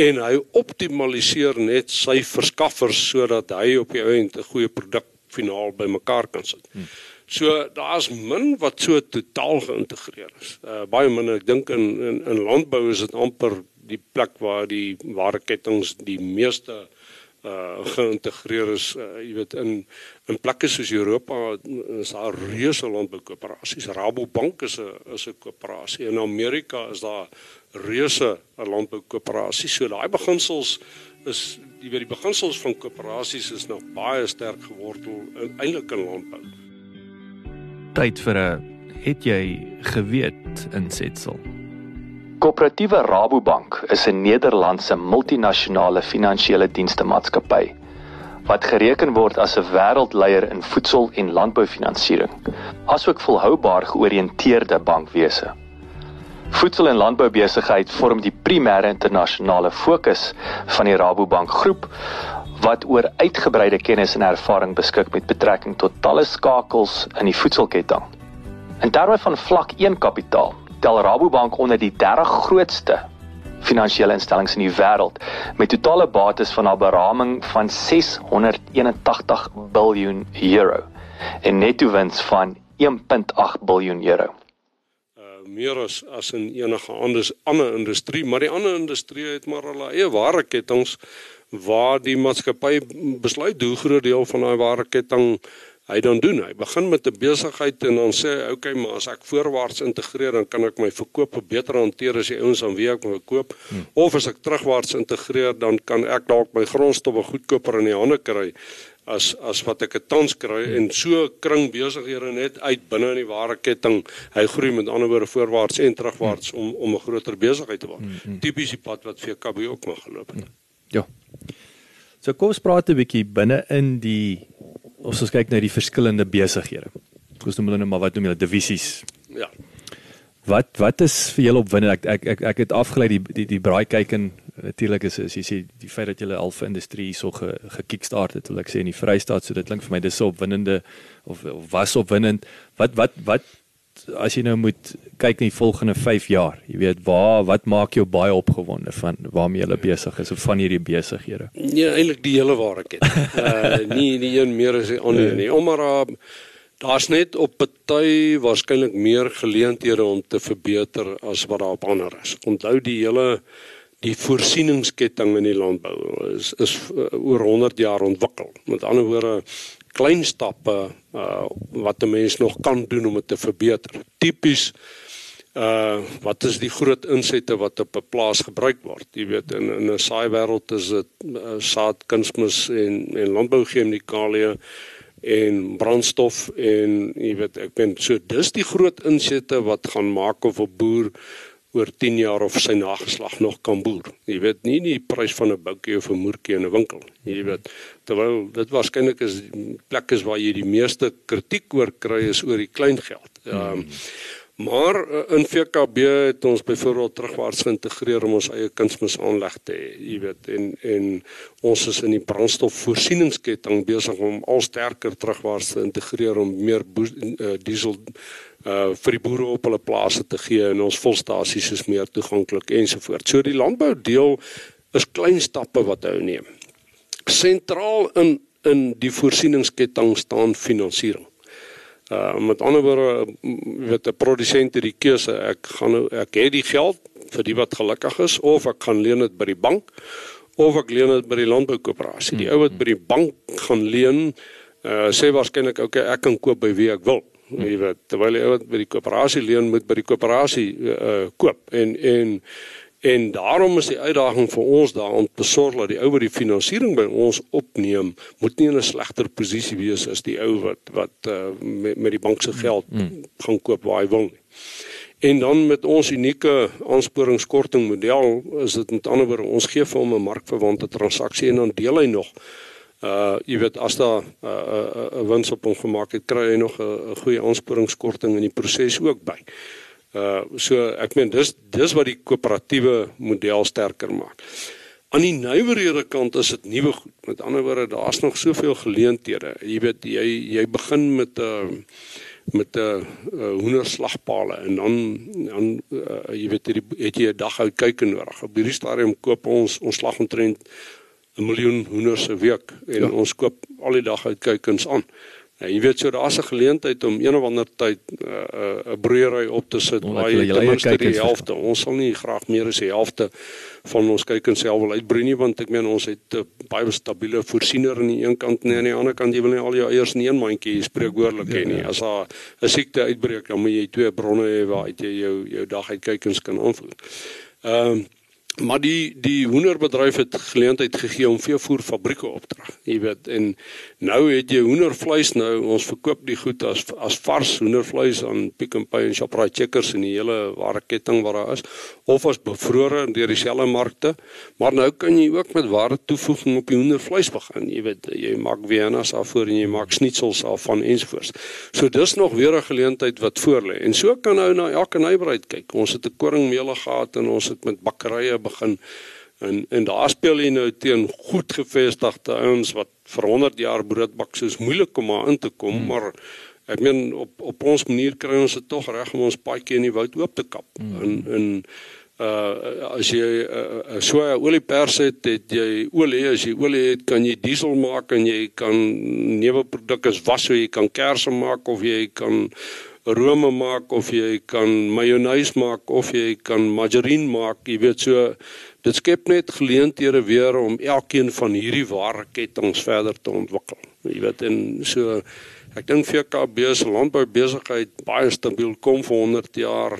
en hy optimaliseer net sy verskaffers sodat hy op die einde 'n goeie produk finaal bymekaar kan sit. Hmm. So daar's min wat so totaal geïntegreer is. Uh, baie min ek dink in, in in landbou is dit amper die plek waar die ware kettinge die meeste uh geïntegreer is uh, jy weet in in plekke soos Europa is daar reuse landboukoöperasies Rabobank is 'n is 'n koöperasie in Amerika is daar reuse landboukoöperasies so daai beginsels is jy weet die beginsels van koöperasies is nog baie sterk gewortel eintlik in landbou. Tyd vir 'n het jy geweet insetsel Koöperatiewe Rabobank is 'n Nederlandse multinasjonale finansiële dienste maatskappy wat gereken word as 'n wêreldleier in voedsel- en landboufinansiering, asook volhoubaar georiënteerde bankwese. Voedsel- en landboubesigheid vorm die primêre internasionale fokus van die Rabobank groep wat oor uitgebreide kennis en ervaring beskik met betrekking tot talle skakels in die voedselketting. In terme van vlak 1 kapitaal tel Rabobank onder die 30 grootste finansiële instellings in die wêreld met totale bates van 'n beraming van 681 miljard euro en netto wins van 1.8 miljard euro. Uh meer as as in enige ander ander industrie, maar die ander industrie het maar hulle eie wareketting waar die maatskappy besluit hoe groot deel van daai wareketting hy dan doen. Hy begin met 'n besigheid en dan sê hy, "Oké, okay, maar as ek voorwaarts integreer, dan kan ek my verkope beter hanteer as die ouens aan wie ek my koop. Hmm. Of as ek terugwaarts integreer, dan kan ek dalk my grondstowwe goedkoper in die hande kry as as wat ek tans kry hmm. en so kring besighede net uit binne in die ware ketting. Hy groei met ander woorde voorwaarts en terugwaarts hmm. om om 'n groter besigheid te word. Hmm. hmm. Tipies die pad wat vir KB ook mag geloop het. Hmm. Ja. So kom ons praat 'n bietjie binne in die ons ons kyk na die verskillende besighede. Ons noem hulle nou maar wat noem hulle divisies. Ja. Wat wat is vir julle opwindend? Ek ek ek ek het afgelei die die die braai kyk en natuurlik is as jy sê die feit dat julle Alpha Industrie so ge, gekickstart het, wil ek sê in die Vrystaat, so dit klink vir my dis so opwindende of, of was opwindend. Wat wat wat as jy nou moet kyk in die volgende 5 jaar, jy weet, waar wat maak jou baie opgewonde van waarmee jy besig is of van hierdie besighede? Nee, eintlik die hele ket. uh nie nie een meer as die ander nie. Omdat uh, daar's net op party waarskynlik meer geleenthede om te verbeter as wat daar op ander is. Onthou die hele die voorsieningsketting in die landbou is is uh, oor 100 jaar ontwikkel. Met ander woorde klein stappe uh wat 'n mens nog kan doen om dit te verbeter. Tipies uh wat is die groot insette wat op 'n plaas gebruik word? Jy weet in in 'n saai wêreld is dit uh, saad, kunsmis en en landbouchemikalieë en brandstof en jy weet ek ben so dis die groot insette wat gaan maak of 'n boer oor 10 jaar of sy nageslag nog kan boer. Jy weet nie die prys van 'n boutjie of 'n moertjie in 'n winkel. Jy weet terwyl dit waarskynlik is plekke waar jy die meeste kritiek oor kry is oor die klein geld. Ehm um, Maar uh, in VKB het ons byvoorbeeld terugwaarts geïntegreer om ons eie kunsmis aanleg te hê, jy weet, en en ons is in die brandstofvoorsieningsketting besig om al sterker terugwaarts te integreer om meer uh, diesel uh vir die boere op hulle plase te gee en ons volstasies is meer toeganklik ensovoorts. So die landbou deel is klein stappe wat hy neem. Sentraal in in die voorsieningsketting staan finansiering. Uh met ander woorde weet 'n produsent het die keuse ek gaan nou ek het die geld vir die wat gelukkig is of ek gaan leen dit by die bank of ek leen dit by die landboukoöperasie. Die ou wat by die bank gaan leen uh sê waarskynlik okay ek kan koop by wie ek wil. Jy weet terwyl wat by die koöperasie leen moet by die koöperasie uh koop en en En daarom is die uitdaging vir ons daar om te sorg dat die ou wat die finansiering by ons opneem, moet nie in 'n slegter posisie wees as die ou wat wat uh, met met die bank se geld mm. gaan koop waar hy wil nie. En dan met ons unieke aansporingskorting model is dit met ander woorde ons gee vir hom 'n markverwante transaksie en dan deel hy nog uh jy weet as daar 'n uh, uh, uh, wins op hom gemaak het, kry hy nog 'n goeie aansporingskorting in die proses ook by. Uh so ek meen dis dis wat die koöperatiewe model sterker maak. Aan die nywerhede kant is dit nuwe goed. Met ander woorde, daar's nog soveel geleenthede. Jy weet jy jy begin met 'n uh, met 'n uh, uh, hoenderslagpale en dan dan uh, jy weet jy het jy 'n dag uit kyk nodig. Op hierdie stadium koop ons ons slag omtrent 'n miljoen hoenders 'n week en ja. ons koop al die dag uit kykens aan. Ja, jy weet so daar's 'n geleentheid om een of ander tyd 'n uh, 'n uh, broeiery op te sit waar jy ten minste die helfte. Ons sal nie graag meer as die helfte van ons kykens self wil uitbroei nie want ek meen ons het 'n uh, baie stabiele voorsiener aan die een kant en aan die ander kant jy wil nie al jou eiers in een mandjie spreekwoordelik hê nie. Ja, ja. As daar 'n siekte uitbreek dan moet jy twee bronne hê waar jy jou jou dag uit kykens kan aanvoer. Ehm um, maar die die hoenderbedryf het geleentheid gegee om veevoer fabrieke op te rig. Jy weet en nou het jy hoendervleis nou ons verkoop die goed as as vars hoendervleis aan Pick n Pay en Shoprite Checkers en die hele ware ketting wat daar is of as bevrore deur dieselfde markte. Maar nou kan jy ook met ware toevoeging op die hoendervleis begin. Jy weet jy maak Vienna's af voor en jy maak schnitzels af van ensovoorts. So dis nog weer 'n geleentheid wat voor lê. En so kan nou na elke nywerheid kyk. Ons het 'n koringmeule gehad en ons het met bakkerye begin en en daar speel jy nou teen goed gevestigde ouens wat vir 100 jaar brood bak soos moeilik om maar in te kom hmm. maar ek meen op op ons manier kry ons dit tog reg om ons paadjie in die woud oop te kap hmm. en en uh as jy 'n uh, so 'n oliepers het het jy olie as jy olie het kan jy diesel maak en jy kan nuwe produkte was so jy kan kersse maak of jy kan rome maak of jy kan mayonnaise maak of jy kan margarine maak jy weet so dit skep net geleenthede weer om elkeen van hierdie ware kettinge verder te ontwikkel jy weet en so ek dink VKB se landbou besigheid baie stabiel kom vir 100 jaar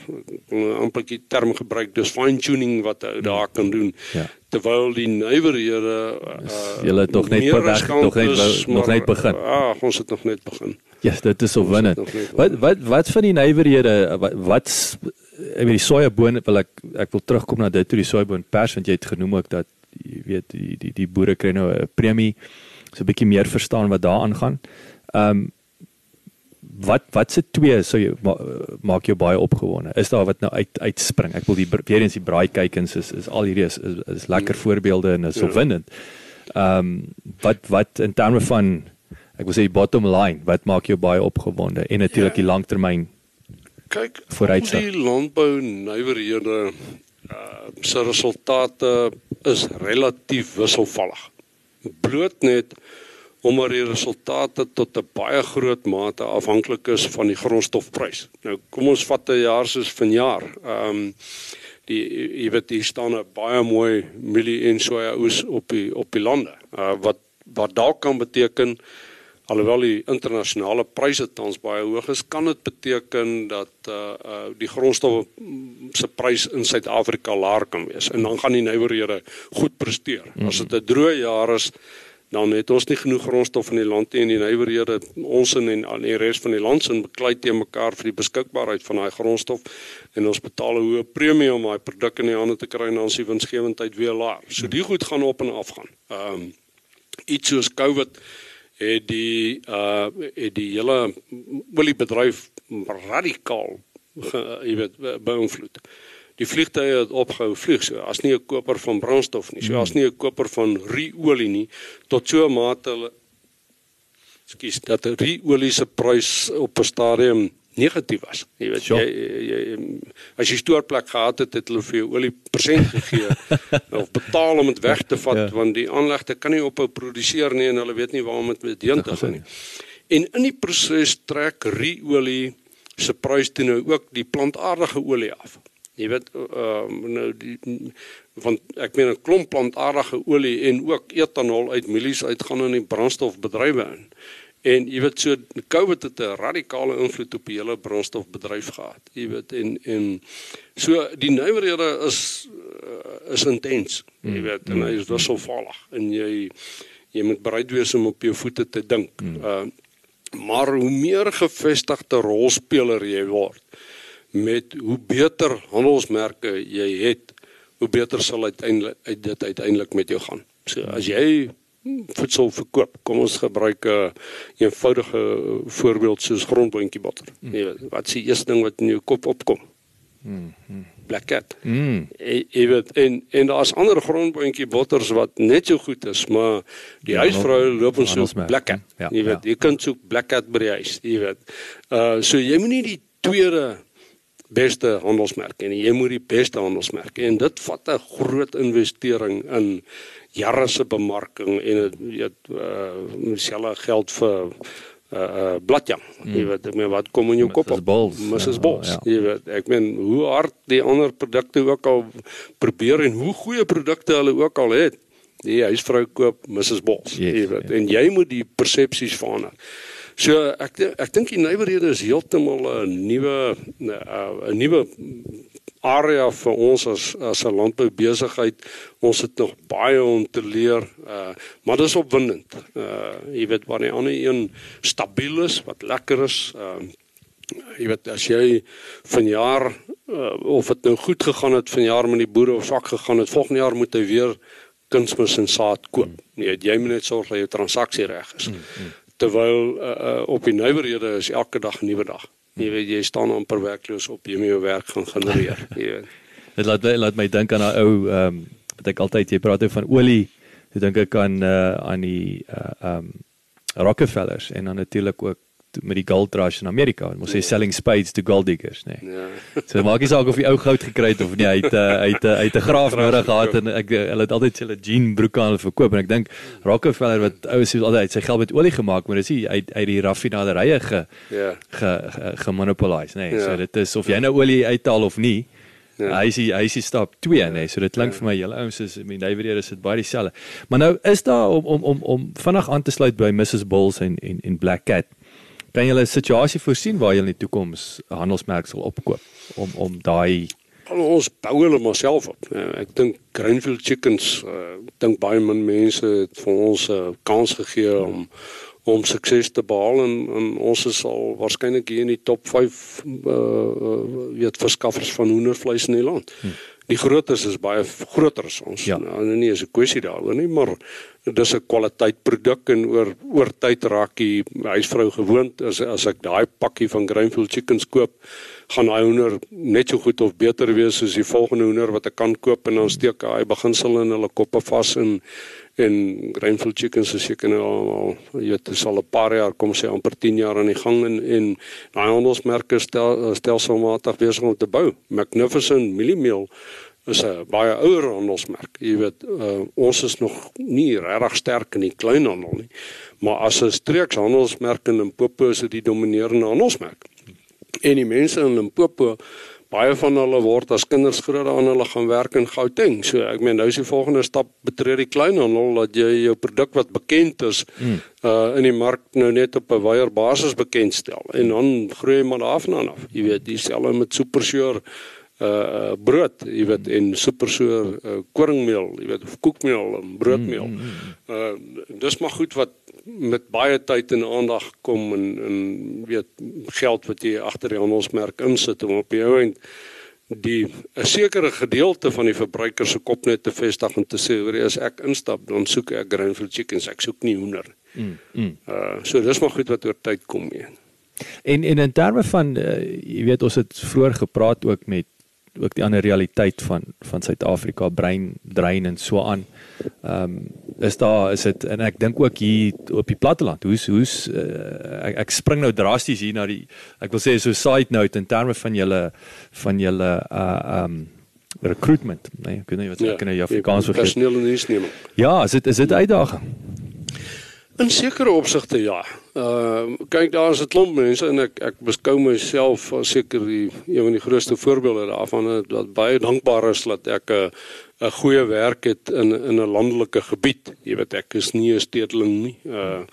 amper die term gebruik dis fine tuning wat hy daar kan doen ja. terwyl die nywerhede uh, julle tog net weg, nog net nog net begin ja ons het nog net begin Ja, yes, dit is opwindend. Wat wat wat van die nywerhede wat wat ek weet die sojaboon wil ek ek wil terugkom na dit toe die sojaboon pers want jy het genoem ook dat jy weet die die die boere kry nou 'n premie so 'n bietjie meer verstaan wat daar aangaan. Ehm um, wat wat se twee sou jy ma, maak jou baie opgewonde? Is daar wat nou uit uitspring? Ek wil die weer eens die braai kykens is is al hierdie is is, is lekker hmm. voorbeelde en is ja. opwindend. Ehm um, wat wat in terme van ek wil sê die bottom line, wat maak jou baie opgewonde en natuurlik ja. die langtermyn kyk vooruitsig. Die landbou nywerhede uh se resultate is relatief wisselvallig. Bloot net omdat die resultate tot 'n baie groot mate afhanklik is van die grondstofprys. Nou kom ons vat 'n jaar soos vanjaar. Ehm um, die jy weet hier staan 'n baie mooi mielie en soja oes op die op die lande. Uh wat wat dalk kan beteken alhoewel die internasionale pryse tans baie hoog is, kan dit beteken dat uh uh die grondstof se prys in Suid-Afrika laer kan wees en dan gaan die nywerhede goed presteer. Mm. As dit 'n droë jaar is, dan het ons nie genoeg grondstof in die land nie en die nywerhede ons in en aan die res van die land sin beklei te mekaar vir die beskikbaarheid van daai grondstof en ons betaal 'n hoë premie om daai produk in die hande te kry en dan se winsgewendheid weer laag. So die goed gaan op en af gaan. Ehm um, iets soos COVID het die uh het die hele oliebedryf radikaal jy weet beïnvloed. Die vliegtye het opgehou vlieg so as nie 'n koper van brandstof nie so as nie 'n koper van ruolie nie tot so 'n mate hulle skus dat ruolie se prys op 'n stadium negatief was jy weet jy, jy, jy as jy stoorplek gehad het het hulle vir jou olie persent gegee of betaal om dit weg te vat ja. want die aanlegte kan nie ophou produseer nie en hulle weet nie waar om dit heen te gaan nie en in die proses trek ruolie se prys toe nou ook die plantaardige olie af Jy weet uh nou die van ek meen 'n klomp plantaardige olie en ook etanol uit mielies uitgaan in die brandstofbedrywe in. En jy weet so COVID het 'n radikale invloed op die hele brandstofbedryf gehad. Jy weet en en so die nywerhede is uh, is intens. Jy mm, weet en hy is wisselvallig en jy jy moet bereid wees om op jou voete te dink. Uh maar hoe meer gevestigde rolspeler jy word, met hoe beter handelsmerke jy het, hoe beter sal uiteindelik uit dit uiteindelik met jou gaan. So as jy voedsel verkoop, kom ons gebruik 'n uh, eenvoudige voorbeeld soos grondboontjie botter. Mm. Jy weet, wat is die eerste ding wat in jou kop opkom? Mm. Black cat. Mm. Jy weet en en daar's ander grondboontjie botters wat net so goed is, maar die ja, huisvrou loop ons so black cat. Ja, jy weet, ja. jy kan soek black cat by die huis, jy weet. Uh so jy moet nie die tweede beste handelsmerk en jy moet die beste handelsmerk en dit vat 'n groot investering in jare se bemarking en dit weet uh dieselfde geld vir uh uh bladjang hmm. jy weet ek meen wat kom in jou kop op Mrs Bols ja, ja. jy weet ek meen hoe hard die ander produkte ook al probeer en hoe goeie produkte hulle ook al het die huisvrou koop Mrs Bols yes, jy weet ja. en jy moet die persepsies verander So ek ek dink die nywerhede is heeltemal 'n nuwe 'n nuwe area vir ons as as 'n landboubesigheid. Ons het nog baie om te leer. Uh maar dit is opwindend. Uh jy weet wanneer 'n ander een stabiel is, wat lekker is. Uh jy weet as jy vanjaar uh, of dit nou goed gegaan het vanjaar met die boere of swak gegaan het, volgende jaar moet hy weer kunsmis en saad koop. Nee, jy moet net sorg dat jou transaksie reg is. Mm, mm terwyl uh, uh, op die nywerhede is elke dag 'n nuwe dag. Jy weet jy staan amper werkloos op jy moet jou werk gaan genereer, jy weet. Dit laat my laat my dink aan 'n ou ehm um, wat ek altyd jy praat oor van olie. Ek dink ek aan uh, aan die uh, ehm uh, um, Rockefellers en dan natuurlik ook met die gold rush in Amerika. Ons sê ja. selling spades to gold diggers, nê. Nee. Ja. So maak nie saak of jy ou goud gekry het of nie, hy het uh, hy het uh, hy het 'n graaf nodig gehad en ek hulle het altyd hulle jean broeke aan verkoop en ek dink Rockefeller wat ou is altyd sy geld met olie gemaak, maar dis hy uit uit die raffinaderye ge ja ge, ge, gemonopolise, nê. Nee. Ja. So dit is of jy nou olie uithaal of nie. Ja. Hy sê hy sê stap 2 ja. nê. Nee. So dit klink ja. vir my julle ouens is I mean David is dit baie dieselfde. Maar nou is daar om om om om vinnig aan te sluit by Mrs Bulls en en en Black Cat kan jy 'n situasie voorsien waar jy in die toekoms 'n handelsmerk sal opkoop om om daai ons bou hulle maar self op. Ek dink Greenfield Chickens, uh, ek dink baie min mense het vir ons 'n kans gegee om om sukses te behaal en, en ons is al waarskynlik hier in die top 5 uh, uh weet verskaffers van hoendervleis in die land. Hmm. Die grootes is baie groter as ons. Ja. Nou, nie is 'n kwessie daaroor nie, maar dis 'n kwaliteit produk en oor oor tyd raak die huisvrou gewoond as as ek daai pakkie van Greenfield chickens koop, gaan daai hoender net so goed of beter wees as die volgende hoender wat ek kan koop en dan steek hy beginsel in hulle koppe vas en en Greenfield chickens is seker nou al jy weet dit sal 'n paar jaar kom sê amper 10 jaar aan die gang en en daai handelsmerke stel stelselmatig besig om te bou. Magnificent Millimeal is 'n baie ouer handelsmerk. Jy weet, uh, ons is nog nie regtig sterk in die kleinhandel nie. Maar as 'n streekshandelsmerk in Limpopo is dit die dominerende handelsmerk. En die mense in Limpopo, baie van hulle word as kinders groot aan hulle gaan werk in Gauteng. So ek meen nou is die volgende stap betree die kleinhandel dat jy jou produk wat bekend is hmm. uh in die mark nou net op 'n wyeer basis bekendstel en dan groei jy maar daarvan af. Jy weet, dieselfde met Supersure uh brood, jy weet, en super so uh, koringmeel, jy weet, of koekmeel en broodmeel. Mm, mm, mm. Uh dis maar goed wat met baie tyd en aandag kom en en weet geld wat jy agter die handelsmerk insit om op die ou end die 'n sekere gedeelte van die verbruiker se kop net te vestig en te sê hoor as ek instap dan soek ek Greenfield chickens ek soek nie hoender. Mm, mm. Uh so dis maar goed wat oor tyd kom mee. En en in terme van uh, jy weet ons het vroeër gepraat ook met ook die ander realiteit van van Suid-Afrika brein drein en so aan. Ehm um, is daar is dit en ek dink ook hier op die platteland. Hoe's hoe's uh, ek, ek spring nou drasties hier na die ek wil sê so side note in terme van julle van julle uh ehm um, recruitment. Nee, ek weet nie wat ek ja, in Afrikaans vergeet. Personeel en diensneming. Ja, is dit is dit uitdaging. In sekere opsigte ja. Ehm uh, kyk daar is 'n klomp mense en ek ek beskou myself as seker die een van die grootste voorbeelde daarvan dat baie dankbaar is dat ek 'n 'n goeie werk het in in 'n landelike gebied. Jy weet ek is nie 'n stedeling nie. Uh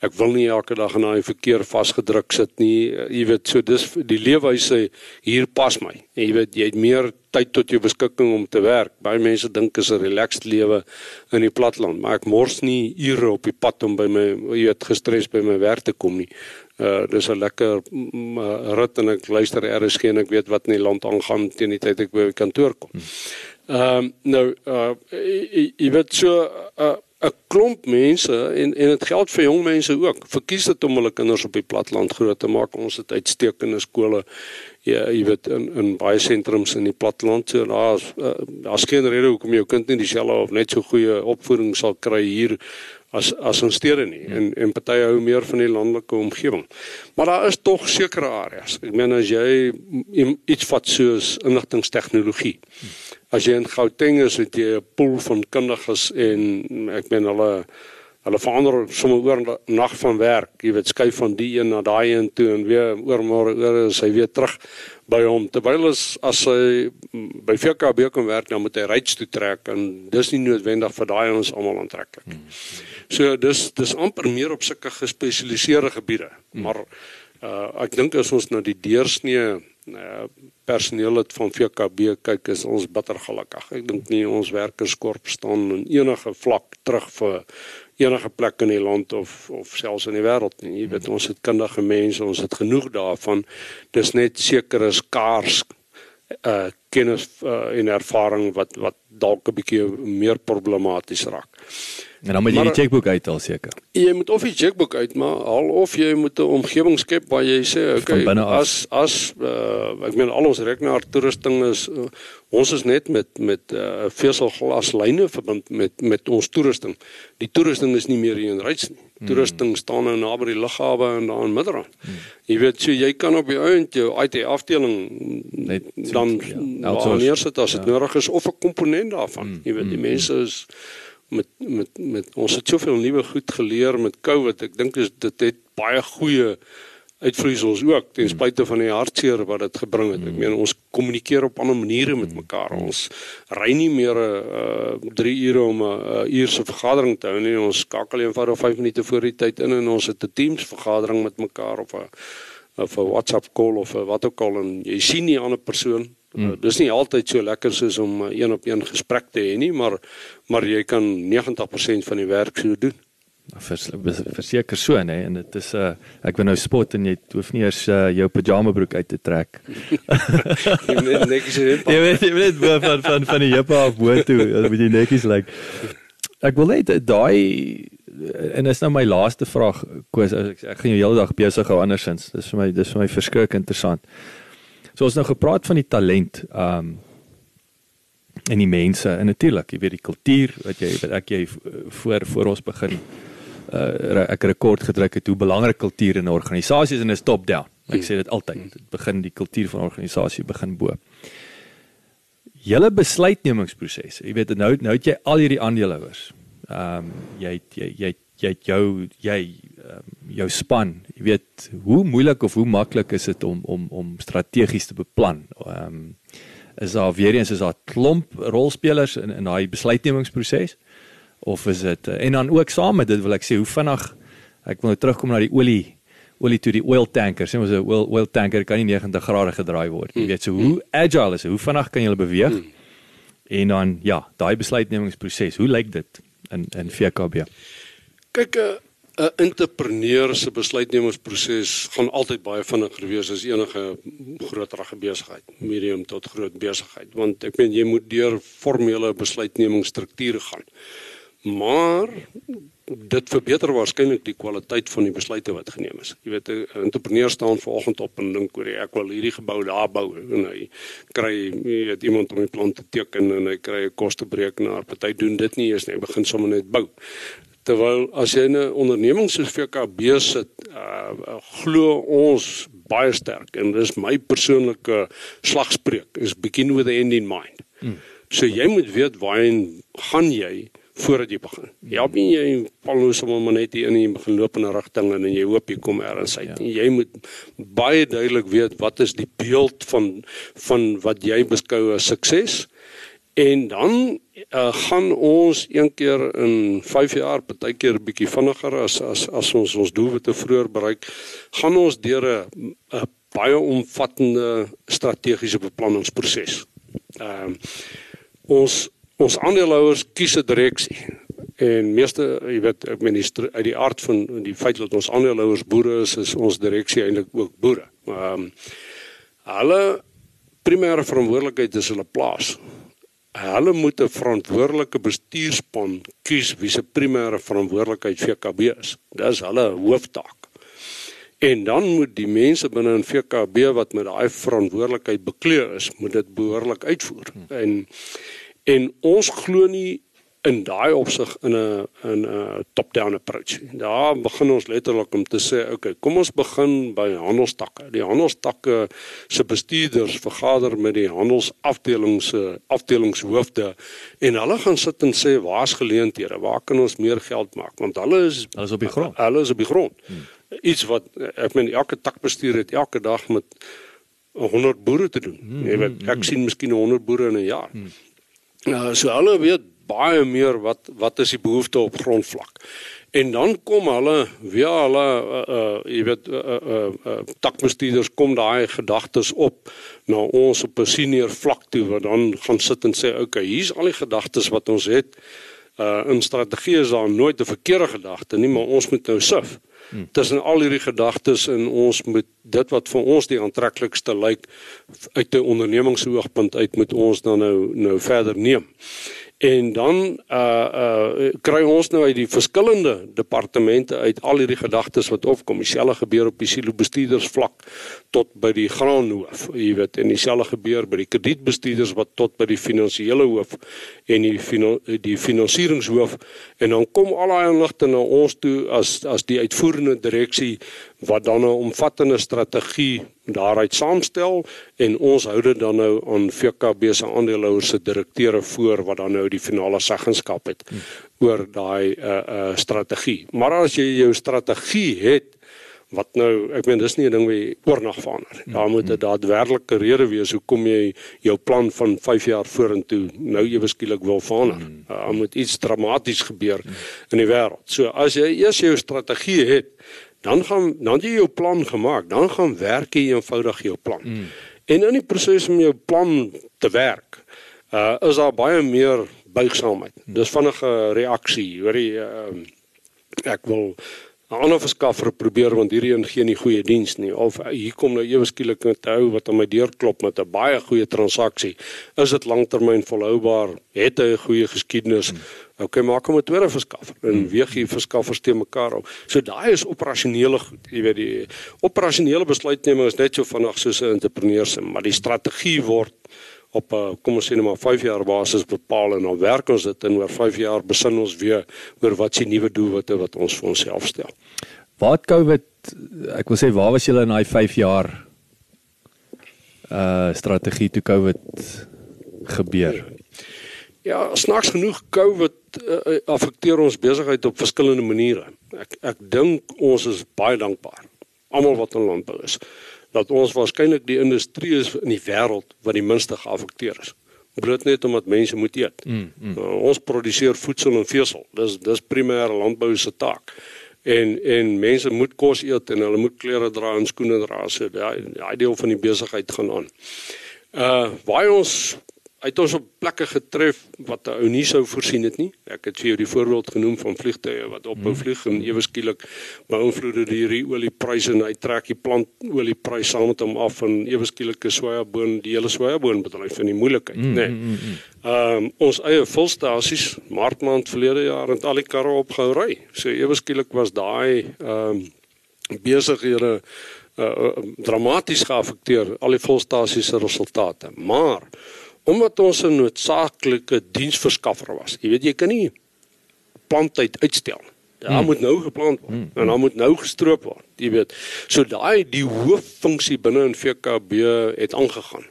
ek wil nie elke dag in daai verkeer vasgedruk sit nie. Uh, jy weet so dis die leefwyse hier pas my. En jy weet jy het meer tyd tot jou beskikking om te werk. Baie mense dink is 'n relaxed lewe in die platland, maar ek mors nie ure op die pad om by my jy weet gestres by my werk te kom nie. Uh dis 'n lekker mm, uh, rit en ek luister RSG en ek weet wat in die land aangaan teen die tyd ek by die kantoor kom. Ehm um, nou uh jy weet so 'n uh, 'n klomp mense en en dit geld vir jong mense ook. Verkies dit om hulle kinders op die platland groot te maak. Ons het uitstekende skole ja, jy weet in in baie sentrums in die platteland so daar's uh, daar's geen rede hoekom jou kind nie dieselfde of net so goeie opvoeding sal kry hier as as ons stede nie en en party hou meer van die landelike omgewing. Maar daar is tog sekere areas. Ek meen as jy iets vat soos inligtingstegnologie. As jy in Gauteng is, het jy 'n pool van kundiges en ek meen hulle Hulle verander sommer oor nag van werk. Jy weet skuif van die een na daai een toe en weer oor môre oor is hy weer terug by hom. Terwyl as as hy by VKB kom werk, dan moet hy ryds toe trek en dis nie noodwendig vir daai ons almal aantreklik. So dis dis amper meer op sulke gespesialiseerde gebiede. Hmm. Maar uh ek dink as ons na die deursnee uh, personeel het van VKB kyk is ons bitter gelukkig. Ek dink nie ons werkerskorp staan in enige vlak terug vir enige plek in die land of of selfs in die wêreld nie. Jy weet ons het kundige mense, ons het genoeg daarvan. Dis net sekere skaars uh kennis uh, en ervaring wat wat dalk 'n bietjie meer problematies raak. En dan moet jy maar, die chequeboek uithaal seker. Jy moet of die chequeboek uitmaak, al of jy moet 'n omgewing skep waar jy sê, okay, as as uh, ek meen al ons rekenaar toerusting is uh, ons is net met met uh, veselglaslyne verbind met met ons toerusting. Die toerusting is nie meer hier in Ryds nie. Hmm. Toerusting staan nou naby die lughawe en daar in Midrand. Hmm. Jy weet so jy kan op die ount jou IT afdeling net dan ja, neersit as dit ja. nodig is of 'n komponent daarvan. Hmm. Jy weet die hmm. mense is met met met ons het soveel nuwe goed geleer met COVID. Ek dink dit het baie goeie uitvloeisels ook ten spyte van die hartseer wat dit gebring het. Ek meen ons kommunikeer op ander maniere met mekaar. Ons ry nie meer 'n uh, 3 ure om 'n uh, uur se vergadering te hou nie. Ons skakel eenvoudig 5 minute voor die tyd in en ons het 'n Teams vergadering met mekaar of 'n of 'n WhatsApp call of 'n wat ook al en jy sien nie 'n ander persoon Mm. Uh, dis nie altyd so lekker soos om uh, een op een gesprek te hê nie, maar maar jy kan 90% van die werk so doen. Verseker so nê en dit is 'n uh, ek wil nou spot en jy hoef nie eers uh, jou pyjama broek uit te trek. jy moet netjies hê. Jy weet jy weet van van van die jippe af bo toe, dan moet jy netjies lyk. Like. Ek wil net daai en dis nou my laaste vraag Koos ek, ek gaan jou hele dag besig hou andersins. Dis vir my dis vir my verskriklik interessant. So ons nou gepraat van die talent um en die mense en natuurlik, jy weet die kultuur wat jy wat ek jy voor voor ons begin uh ek rekord gedruk het hoe belangrik kultuur in 'n organisasie is en is top down. Ek sê dit altyd. Dit begin die kultuur van 'n organisasie begin bo. Julle besluitnemingsproses. Jy weet nou nou het jy al hierdie aandeelhouers. Um jy jy jy jy het jou jy um, jou span, jy weet hoe moeilik of hoe maklik is dit om om om strategies te beplan. Ehm um, is daar weer eens is daar klomp rolspelers in in daai besluitnemingsproses of is dit en dan ook saam met dit wil ek sê hoe vinnig ek wil nou terugkom na die olie olie toe die oil tanker, sê ons 'n oil oil tanker kan nie 90 grade gedraai word. Jy weet so hoe agile is hy? Hoe vinnig kan jy hulle beweeg? Mm. En dan ja, daai besluitnemingsproses, hoe lyk dit in in VKB? Kyk 'n uh, 'n entrepreneur se besluitnemingsproses gaan altyd baie vinniger wees as enige groterige besigheid, medium tot groot besigheid, want ek meen jy moet deur formele besluitnemingsstrukture gaan. Maar dit verbeter waarskynlik die kwaliteit van die besluite wat geneem is. Jy weet 'n entrepreneur staan vanoggend op en dink oor ek wil hierdie gebou daar bou en hy kry weet iemand om die plan te teken en hy kry 'n kostebreeknaar. Party doen dit nie eers nie, hy begin sommer net bou. Terwyl as jy 'n onderneming soos VKB sit, uh, glo ons baie sterk en dis my persoonlike slagspreuk is begin with the end in mind. Hmm. So jy moet weet waarheen gaan jy? voordat jy begin. Ja, ben jy Paulo sommer maar net hier in die begin loop in 'n rigting en jy hoop jy kom eers uit. Ja. Jy moet baie duidelik weet wat is die beeld van van wat jy beskou as sukses. En dan uh, gaan ons een keer in 5 jaar, partykeer bietjie vinniger as as as ons ons doelwitte vroeër bereik, gaan ons deur 'n baie omvattende strategiese beplanningsproses. Ehm uh, ons ons aandeelhouers kies 'n direksie en meeste jy weet ek meen uit die aard van die feit dat ons aandeelhouers boere is is ons direksie eintlik ook boere. Ehm um, hulle primêre verantwoordelikheid is hulle plaas. Hulle moet 'n verantwoordelike bestuurspan kies wie se primêre verantwoordelikheid VKB is. Dis hulle hooftaak. En dan moet die mense binne in VKB wat met daai verantwoordelikheid bekleed is, moet dit behoorlik uitvoer. Hmm. En en ons glo nie in daai opsig in 'n in 'n top-down approach. Daar begin ons letterlik om te sê, okay, kom ons begin by handelstakke. Die handelstakke se bestuurders vergader met die handelsafdelings se afdelingshoofde en hulle gaan sit en sê, waar's geleenthede? Waar kan ons meer geld maak? Want hulle is hulle is op die grond. Hulle is op die grond. Hmm. Iets wat ek meen elke takbestuur het elke dag met 100 boere te doen. Hmm, Jy weet, ek hmm, sien miskien 100 boere in 'n jaar. Hmm. Uh, so hulle weet baie meer wat wat is die behoefte op grondvlak. En dan kom hulle via hulle uh, uh jy weet uh, uh, uh, takbestuurders kom daai gedagtes op na ons op 'n senior vlak toe wat dan gaan sit en sê okay, hier's al die gedagtes wat ons het. Uh in strategie is daar nooit 'n verkeerde gedagte nie, maar ons moet nou sif. Hmm. Tussen al hierdie gedagtes en ons moet dit wat vir ons die aantreklikste lyk uit 'n ondernemingsoogpunt uit moet ons dan nou nou verder neem. En dan uh uh kry ons nou uit die verskillende departemente uit al hierdie gedagtes wat opkom, dieselfde gebeur op die silo bestuurders vlak tot by die graanhoof, jy weet, en dieselfde gebeur by die kredietbestuurders wat tot by die finansiële hoof en die die finansieringshoof. En dan kom al daai inligting na ons toe as as die uitvoerende direksie wat dan 'n omvattende strategie daaruit saamstel en ons hou dit dan nou aan VKB se aandeelhouers se direkteure voor wat dan nou die finale seggenskap het hmm. oor daai uh uh strategie. Maar as jy jou strategie het wat nou ek meen dis nie 'n ding wat jy oornag verander. Daar moet 'n daadwerklike rede wees hoekom jy jou plan van 5 jaar vorentoe nou ewe skielik wil verander. Hmm. Daar uh, moet iets dramaties gebeur in die wêreld. So as jy eers jou strategie het, dan gaan dan jy jou plan gemaak, dan gaan werk jy eenvoudig jou plan. Mm. En in die proses om jou plan te werk, uh is daar baie meer buigsaamheid. Mm. Dis vinnige reaksie, hoor jy uh, ek wil 'n ander verskaffer probeer want hierdie een gee nie goeie diens nie of hier kom nou ewe skielik 'n hou wat aan my deur klop met 'n baie goeie transaksie. Is dit lanktermyn volhoubaar? Het hy 'n goeie geskiedenis? Mm. Okay, maak hom 'n tweede verskaffer en hmm. weeg die verskaffers te mekaar op. So daai is operasionele goed. Jy weet die operasionele besluitneming is net so vinnig soos 'n entrepreneur se, maar die strategie word op 'n kom ons sê net maar 5 jaar basis bepaal en dan werk ons dit en oor 5 jaar besin ons weer oor wat se nuwe doelwitte wat ons vir onsself stel. Wat COVID ek wil sê waar was julle in daai 5 jaar uh strategie toe COVID gebeur? Ja, snaaks genoeg COVID uh, affekteer ons besigheid op verskillende maniere. Ek ek dink ons is baie dankbaar almal wat in landbou is dat ons waarskynlik die industrie is in die wêreld wat die minste geaffekteer is. Bloot net omdat mense moet eet. Mm, mm. Uh, ons produseer voedsel en vesel. Dis dis primêre landbou se taak. en en mense moet kos eet en hulle moet klere dra en skoene dra so daai daai deel van die besigheid gaan aan. Uh waar ons uit ons op plekke getref wat 'n ou nie sou voorsien het nie. Ek het vir jou die voorbeeld genoem van vliegtye wat ophou hmm. vlieg en ewe skielik beïnvloed die oliepryse en hy trek die plantoliepryse saam met hom af en ewe skielik is sojaboon die hele sojaboonbedryf in die moeilikheid, mm, nê. Nee. Mm, mm, Ehm um, ons eie volstasies maartmaand verlede jaar het al die karre opgehou ry. So ewe skielik was daai ehm um, besighede uh, dramaties geaffekteer al die volstasies se resultate. Maar omdat ons 'n noodsaaklike diensverskaffer was. Jy weet jy kan nie planttyd uitstel. Ja, hmm. moet nou geplant word hmm. en dan moet nou gestroop word. Jy weet. So daai die hooffunksie binne in VKB het aangegaan.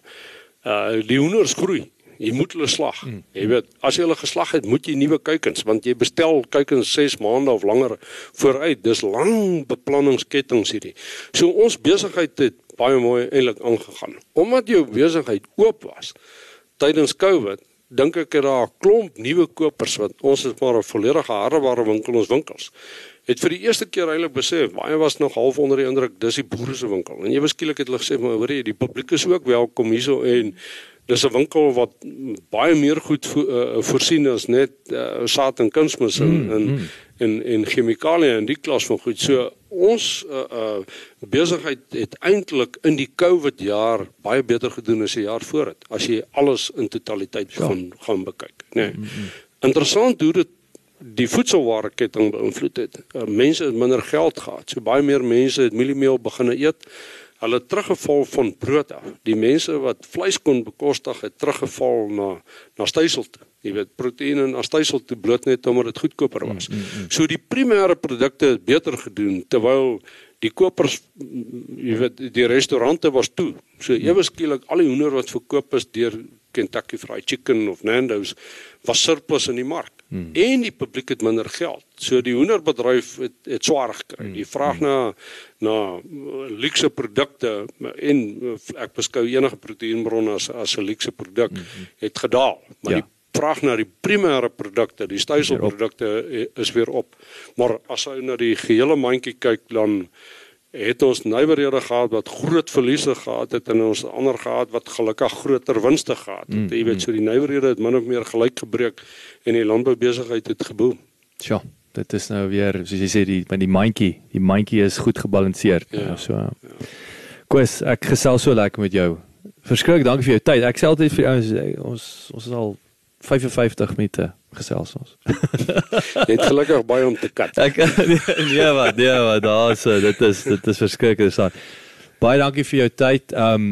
Uh die hoenders groei. Jy moet hulle slag. Hmm. Jy weet, as jy hulle geslag het, moet jy nuwe kuikens want jy bestel kuikens 6 maande of langer vooruit. Dis lang beplanningskettings hierdie. So ons besigheid het baie mooi eintlik aangegaan. Omdat jou besigheid oop was, tydens Covid dink ek het daar 'n klomp nuwe kopers wat ons is maar 'n volledige hardeware winkel ons winkels. Het vir die eerste keer eintlik besef, baie was nog half onder die indruk dis die boere se winkel. En ewe skielik het hulle gesê, maar hoor jy, die publiek is ook welkom hierso en dis 'n winkel wat baie meer goed vo, uh, voorsien as net uh, saad en kunsmis en mm, en mm. en en chemikalieë en die klas van goed. So ons uh, uh, besigheid het eintlik in die COVID jaar baie beter gedoen as die jaar voor dit as jy alles in totaliteit ja. gaan gaan bekyk, nê. Nee. Mm, mm. Interessant hoe dit die voedselwareketting beïnvloed het. Uh, mense het minder geld gehad. So baie meer mense het mieliemeel begine eet hulle teruggeval van brood af. Die mense wat vleis kon bekostig het teruggeval na na stysel toe. Jy weet proteïene na stysel toe bloot net omdat dit goedkoper was. Mm, mm, mm. So die primêre produkte het beter gedoen terwyl die kopers jy weet die restaurante was toe. So ewe skielik al die hoender wat verkoop is deur Kentucky Fried Chicken of Nando's was surplus in die mark. Hmm. En die publiek het minder geld. So die hoenderbedryf het het swaar gekry. Hmm. Die vraag na na luukse produkte en ek beskou enige proteïenbron as as 'n luukse produk hmm. het gedaal. Maar ja. die vraag na die primêre produkte, die stuyselprodukte is weer op. Maar as jy na die gehele mandjie kyk dan het ons nywerhede gehad wat groot verliese gehad het en ons ander gehad wat gelukkig groter winste gehad het. Mm, jy weet mm. so die nywerhede het min of meer gelyk gebreek en die landboubesigheid het geboom. Ja, dit is nou weer soos jy sê die met die mandjie, die mandjie is goed gebalanseerd. Ja, ja, so. Ja. Koos, ek gesels so lekker met jou. Verskriklik dankie vir jou tyd. Ek sê altyd vir ons ons ons is al 55 minute gesels ons. Jy het gelukkig baie om te kat. Ek nee wat, nee wat, daar's dit is dit is verskriklik interessant. Baie dankie vir jou tyd. Um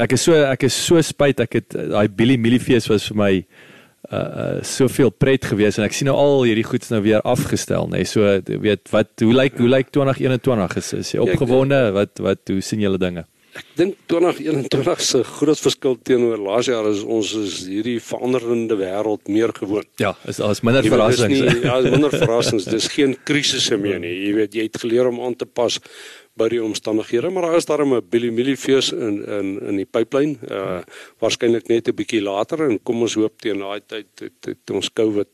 ek is so ek is so spyt ek het daai Billy Millifees was vir my uh, uh soveel pret gewees en ek sien nou al hierdie goeds nou weer afgestel nê. Nee. So weet wat hoe lyk hoe lyk 2021 is is jy ja, opgewonde? Wat wat hoe sien julle dinge? Ek dink 2021 se groot verskil teenoor laas jaar is ons is hierdie veranderende wêreld meer gewoond. Ja, is as minder verrassings. Nie, ja, minder verrassings. Dis geen krisisse meer nie. Jy weet jy het geleer om aan te pas by die omstandighede, maar daar is daar 'n Billy Millie fees in in in die pipeline. Uh waarskynlik net 'n bietjie later en kom ons hoop teen daai tyd het, het ons COVID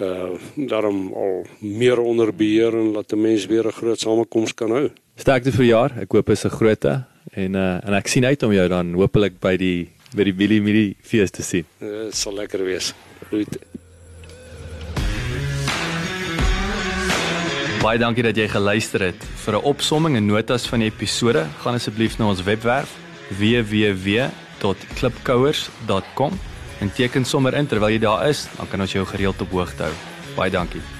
uh daarom al meer onder beheer en laat 'n mens weer 'n groot samekoms kan hou. Sterkte vir jaar. Ek hoop is 'n grootte En uh en ek sien uit om jou dan hopelik by die by die Billy Millie fees te sien. Dit uh, sal lekker wees. Goed. Baie dankie dat jy geluister het. Vir 'n opsomming en notas van die episode, gaan asseblief na ons webwerf www.klipkouers.com en teken sommer in terwyl jy daar is, dan kan ons jou gereeld op hoogte hou. Baie dankie.